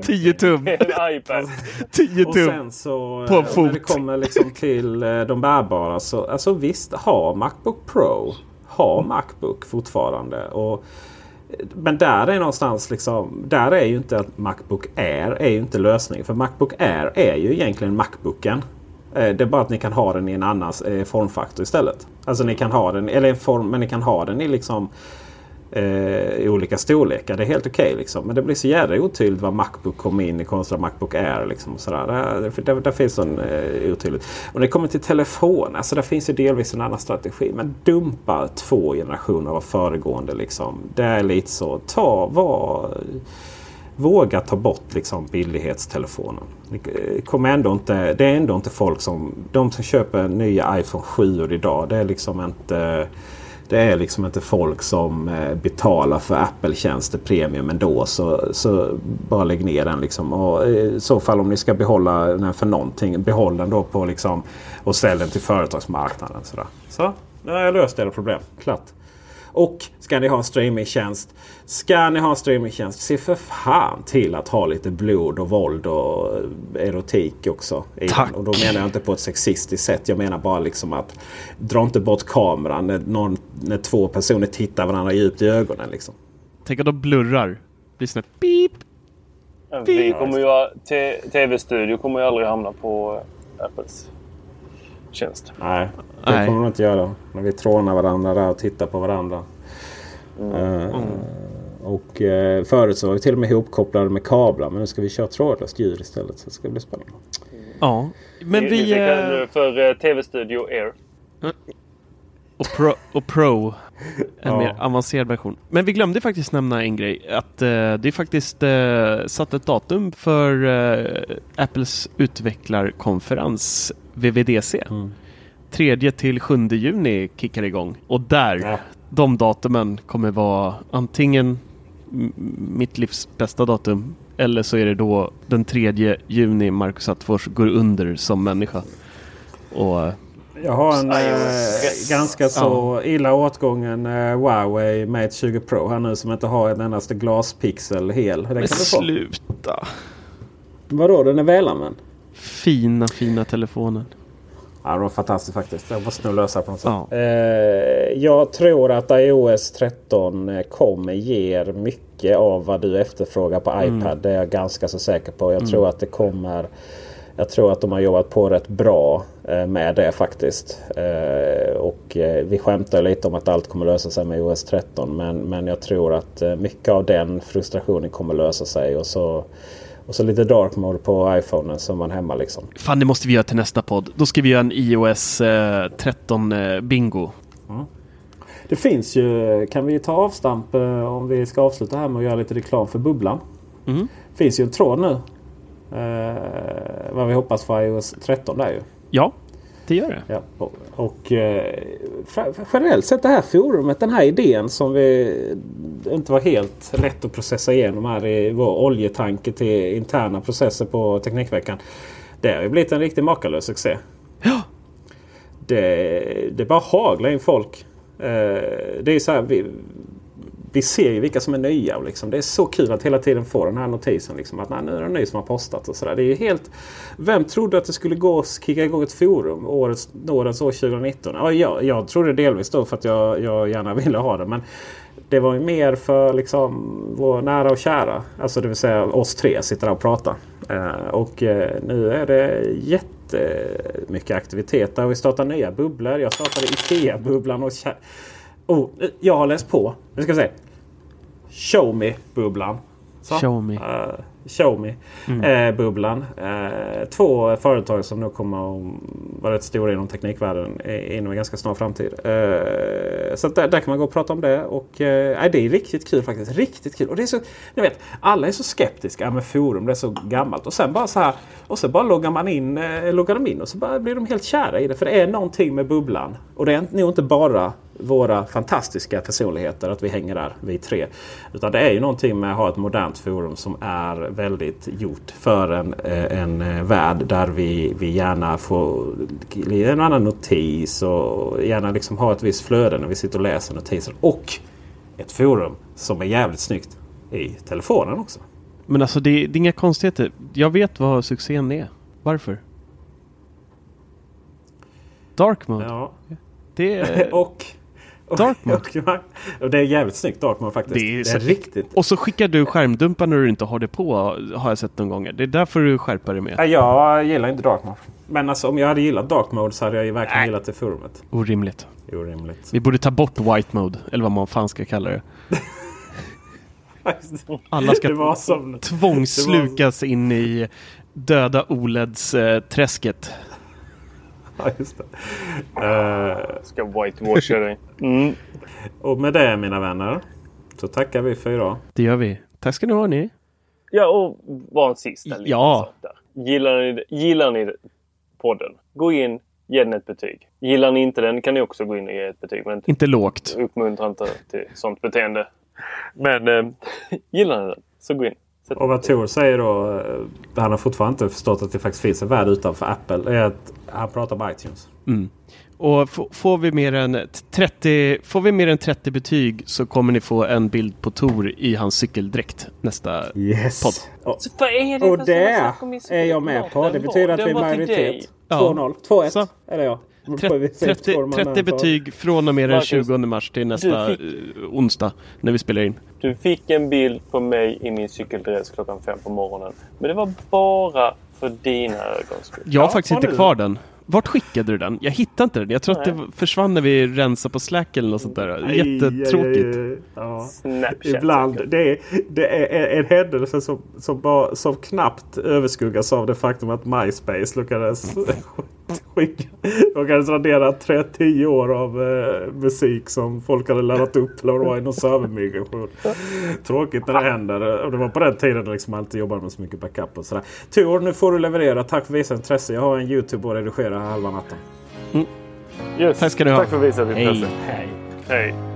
Speaker 1: 10 tum.
Speaker 3: En iPad.
Speaker 1: 10
Speaker 2: Och
Speaker 1: tum.
Speaker 2: sen så
Speaker 1: På
Speaker 2: eh,
Speaker 1: en fot.
Speaker 2: när det kommer liksom till eh, de bärbara så alltså visst ha Macbook Pro. Ha Macbook fortfarande. Och, men där är någonstans liksom, där är ju inte att Macbook Air är ju inte lösningen. För Macbook Air är ju egentligen Macbooken. Eh, det är bara att ni kan ha den i en annan eh, formfaktor istället. Alltså ni kan ha den, eller en form, men ni kan ha den i liksom eh, i olika storlekar. Det är helt okej. liksom. Men det blir så jävla otydligt vad Macbook kom in i kontra Macbook Air. Liksom, och sådär. Där, där, där finns en eh, otydligt. Och när det kommer till telefon. Alltså där finns ju delvis en annan strategi. Men dumpa två generationer av föregående. Liksom. Det är lite så. Ta, var, Våga ta bort liksom billighetstelefonen. Det, eh, kommer ändå inte, det är ändå inte folk som... De som köper nya iPhone 7 idag. Det är liksom inte... Det är liksom inte folk som eh, betalar för Apple-tjänster premium ändå. Så, så bara lägg ner den. Liksom. Och eh, I så fall om ni ska behålla den för någonting. Behåll den då på liksom, och sälj den till företagsmarknaden. Sådär. Så nu har jag löst era problem. Klart. Och ska ni ha en streamingtjänst. Ska ni ha en streamingtjänst. Se för fan till att ha lite blod och våld och erotik också.
Speaker 1: Tack.
Speaker 2: Och då menar jag inte på ett sexistiskt sätt. Jag menar bara liksom att dra inte bort kameran när, någon, när två personer tittar varandra djupt i ögonen. Liksom.
Speaker 1: Tänk att de blurrar. Blir här beep.
Speaker 3: Vi kommer ju TV-studio kommer ju aldrig hamna på eh, Apples tjänst.
Speaker 2: Nej, det
Speaker 1: Nej.
Speaker 2: kommer de inte göra. När vi trånar varandra där och tittar på varandra. Eh, Och eh, förut så var vi till och med ihopkopplade med kablar. Men nu ska vi köra trådlöst ljud istället. Så det ska bli spännande.
Speaker 1: Ja. Men
Speaker 3: vi,
Speaker 1: vi...
Speaker 3: fick
Speaker 1: eh,
Speaker 3: för TV-studio Air.
Speaker 1: Och Pro, och Pro en
Speaker 2: Ja.
Speaker 1: mer avancerad version. Men vi glömde faktiskt nämna en grej. Att eh, det är faktiskt eh, satt ett datum för eh, Apples utvecklarkonferens VVDC.
Speaker 2: Mm.
Speaker 1: 3 till 7 juni kickar igång. Och där,
Speaker 2: Ja.
Speaker 1: de datumen kommer vara antingen mitt livs bästa datum eller så är det då den 3 juni Marcus Attefors går under som människa. Och
Speaker 2: Jag har en
Speaker 3: iOS.
Speaker 2: ganska så illa åtgången eh, Huawei Mate 20 Pro här nu som inte har en endaste glaspixel hel. Den kan
Speaker 1: men
Speaker 2: du få.
Speaker 1: sluta!
Speaker 2: Vadå, den är välanvänd?
Speaker 1: Fina, fina telefonen.
Speaker 2: Ja, det var fantastiskt faktiskt. Jag måste nog lösa på något sätt.
Speaker 1: Ja.
Speaker 2: Eh, jag tror att iOS 13 eh, kommer ger mycket av vad du efterfrågar på iPad. Det är jag ganska så säker på. Jag tror att det kommer... Jag tror att de har jobbat på rätt bra eh, med det faktiskt. Eh, och vi skämtar lite om att allt kommer lösa sig med iOS 13. Men, men jag tror att mycket av den frustrationen kommer lösa sig. Och så, och så lite dark mode på iPhonen som man hemma liksom.
Speaker 1: Fan, det måste vi göra till nästa podd. Då ska vi göra en iOS eh, 13 eh, bingo.
Speaker 2: Det finns ju, kan vi ta avstamp eh, om vi ska avsluta här med att göra lite reklam för Bubblan.
Speaker 1: Mm.
Speaker 2: finns ju en tråd nu. Eh, vad vi hoppas för iOS 13 där ju.
Speaker 1: Ja, det gör det.
Speaker 2: Ja, och och eh, generellt sett det här forumet, den här idén som vi inte var helt lätt att processa igenom här i vår oljetanke till interna processer på Teknikveckan. Det har ju blivit en riktigt makalös succé.
Speaker 1: Ja.
Speaker 2: Det, det bara haglar in folk. Eh, det är så här, vi, vi ser ju vilka som är nya. och Liksom. Det är så kul att hela tiden få den här notisen. Liksom, att nej, nu är det en ny som har postat. och så där. Det är ju helt... Vem trodde att det skulle gå att kicka igång ett forum årets, årets år 2019? Ja, jag, jag trodde delvis då för att jag, jag gärna ville ha det. Men det var ju mer för liksom, vår nära och kära. Alltså det vill säga oss tre sitter där och pratar. Eh, och eh, nu är det jättemycket aktivitet. Där vi startar nya bubblor. Jag startade Ikea-bubblan. Och oh, jag har läst på. Nu ska vi se. Show me-bubblan.
Speaker 1: Show me.
Speaker 2: Show me. Eh, bubblan. Eh, två företag som nog kommer att vara rätt stora inom teknikvärlden inom en ganska snar framtid. Eh, så där, där kan man gå och prata om det. Och, nej, det är riktigt kul faktiskt. Riktigt kul. Och det är så, ni vet, alla är så skeptiska. Ja, men forum det är så gammalt. Och sen bara så här. Och så bara loggar man in, loggar de in och så blir de helt kära i det. För det är någonting med bubblan. Och det är nog inte bara våra fantastiska personligheter att vi hänger där, vi tre. Utan det är ju någonting med att ha ett modernt forum som är väldigt gjort för en, eh, en eh, värld där vi, vi gärna får en annan notis och gärna liksom ha ett visst flöde när vi sitter och läser notiser. Och ett forum som är jävligt snyggt i telefonen också.
Speaker 1: Men alltså det, det är inga konstigheter. Jag vet vad succén är. Varför? Dark mode.
Speaker 2: Ja.
Speaker 1: Det är...
Speaker 2: och, och,
Speaker 1: Dark
Speaker 2: och det är jävligt snyggt Dark mode faktiskt.
Speaker 1: Det är,
Speaker 2: Det är riktigt.
Speaker 1: Och så skickar du skärmdumpar när du inte har det på, har jag sett någon gånger. Det är därför du skärpa dig med.
Speaker 2: Nej, jag gillar inte Dark mode. Men alltså om jag hade gillat Dark mode så hade jag ju verkligen gillat det forumet.
Speaker 1: Orimligt.
Speaker 2: Orimligt.
Speaker 1: Vi borde ta bort white mode, eller vad man fan ska kalla det. Alla ska
Speaker 2: Det var som-
Speaker 1: in i döda OLEDs-träsket.
Speaker 2: Ja, just det. Eh,
Speaker 3: Ska whitewasha dig. Mm.
Speaker 2: och med det mina vänner så tackar vi för idag.
Speaker 1: Det gör vi. Tack ska ni ha ni.
Speaker 3: Ja, och bara en sista liten
Speaker 1: Ja.
Speaker 3: sak där. Gillar ni, gillar ni podden? Gå in, ge den ett betyg. Gillar ni inte den kan ni också gå in och ge ett betyg. Men
Speaker 1: Inte lågt.
Speaker 3: uppmuntra inte till sånt beteende. Men eh, gillar ni den så gå in.
Speaker 2: Och vad Tor säger då, eh, han har fortfarande inte förstått att det faktiskt finns en värld utanför Apple. Är att han pratar om iTunes.
Speaker 1: Mm. Och får vi, mer än 30, får vi mer än 30 betyg så kommer ni få en bild på Tor i hans cykeldräkt nästa
Speaker 2: Yes.
Speaker 1: podd.
Speaker 2: Och,
Speaker 3: Vad är det
Speaker 2: och
Speaker 3: för
Speaker 2: det
Speaker 3: är så
Speaker 2: jag med på. Det betyder att vi är majoritet.
Speaker 1: Ja.
Speaker 2: 2-0. 2-1
Speaker 1: Så.
Speaker 2: är det jag.
Speaker 1: 30, 30, 30 betyg från och med den
Speaker 3: Marcus,
Speaker 1: 20 mars till nästa
Speaker 3: fick-
Speaker 1: eh, onsdag när vi spelar in.
Speaker 3: Du fick en bild på mig i min cykeldress klockan fem på morgonen. Men det var bara för dina ögons skull.
Speaker 1: Jag har
Speaker 2: Ja,
Speaker 1: faktiskt
Speaker 2: har
Speaker 1: inte
Speaker 2: du?
Speaker 1: kvar den. Vart skickade du den? Jag hittade inte den. Jag tror att
Speaker 3: Nej.
Speaker 1: det försvann när vi rensade på Slack eller något sånt där. Jättetråkigt.
Speaker 2: Aj, Ja.
Speaker 3: Snapchat.
Speaker 2: Ibland. Det är, det är en händelse som, som, bara, som knappt överskuggas av det faktum att MySpace lyckades. De lyckades radera 30 år av eh, musik som folk hade laddat upp. Eller vad det var i någon servermigration. Tråkigt när det händer. Och det var på den tiden det liksom alltid jobbade med så mycket backup och sådär. Tur, nu får du leverera. Tack för visat intresse. Jag har en YouTube att redigera halva natten.
Speaker 3: Yes.
Speaker 1: Tack ska ni ha.
Speaker 3: Tack för visat
Speaker 1: Hej.
Speaker 3: intresse.
Speaker 2: Hej.
Speaker 3: Hej.
Speaker 4: Imagine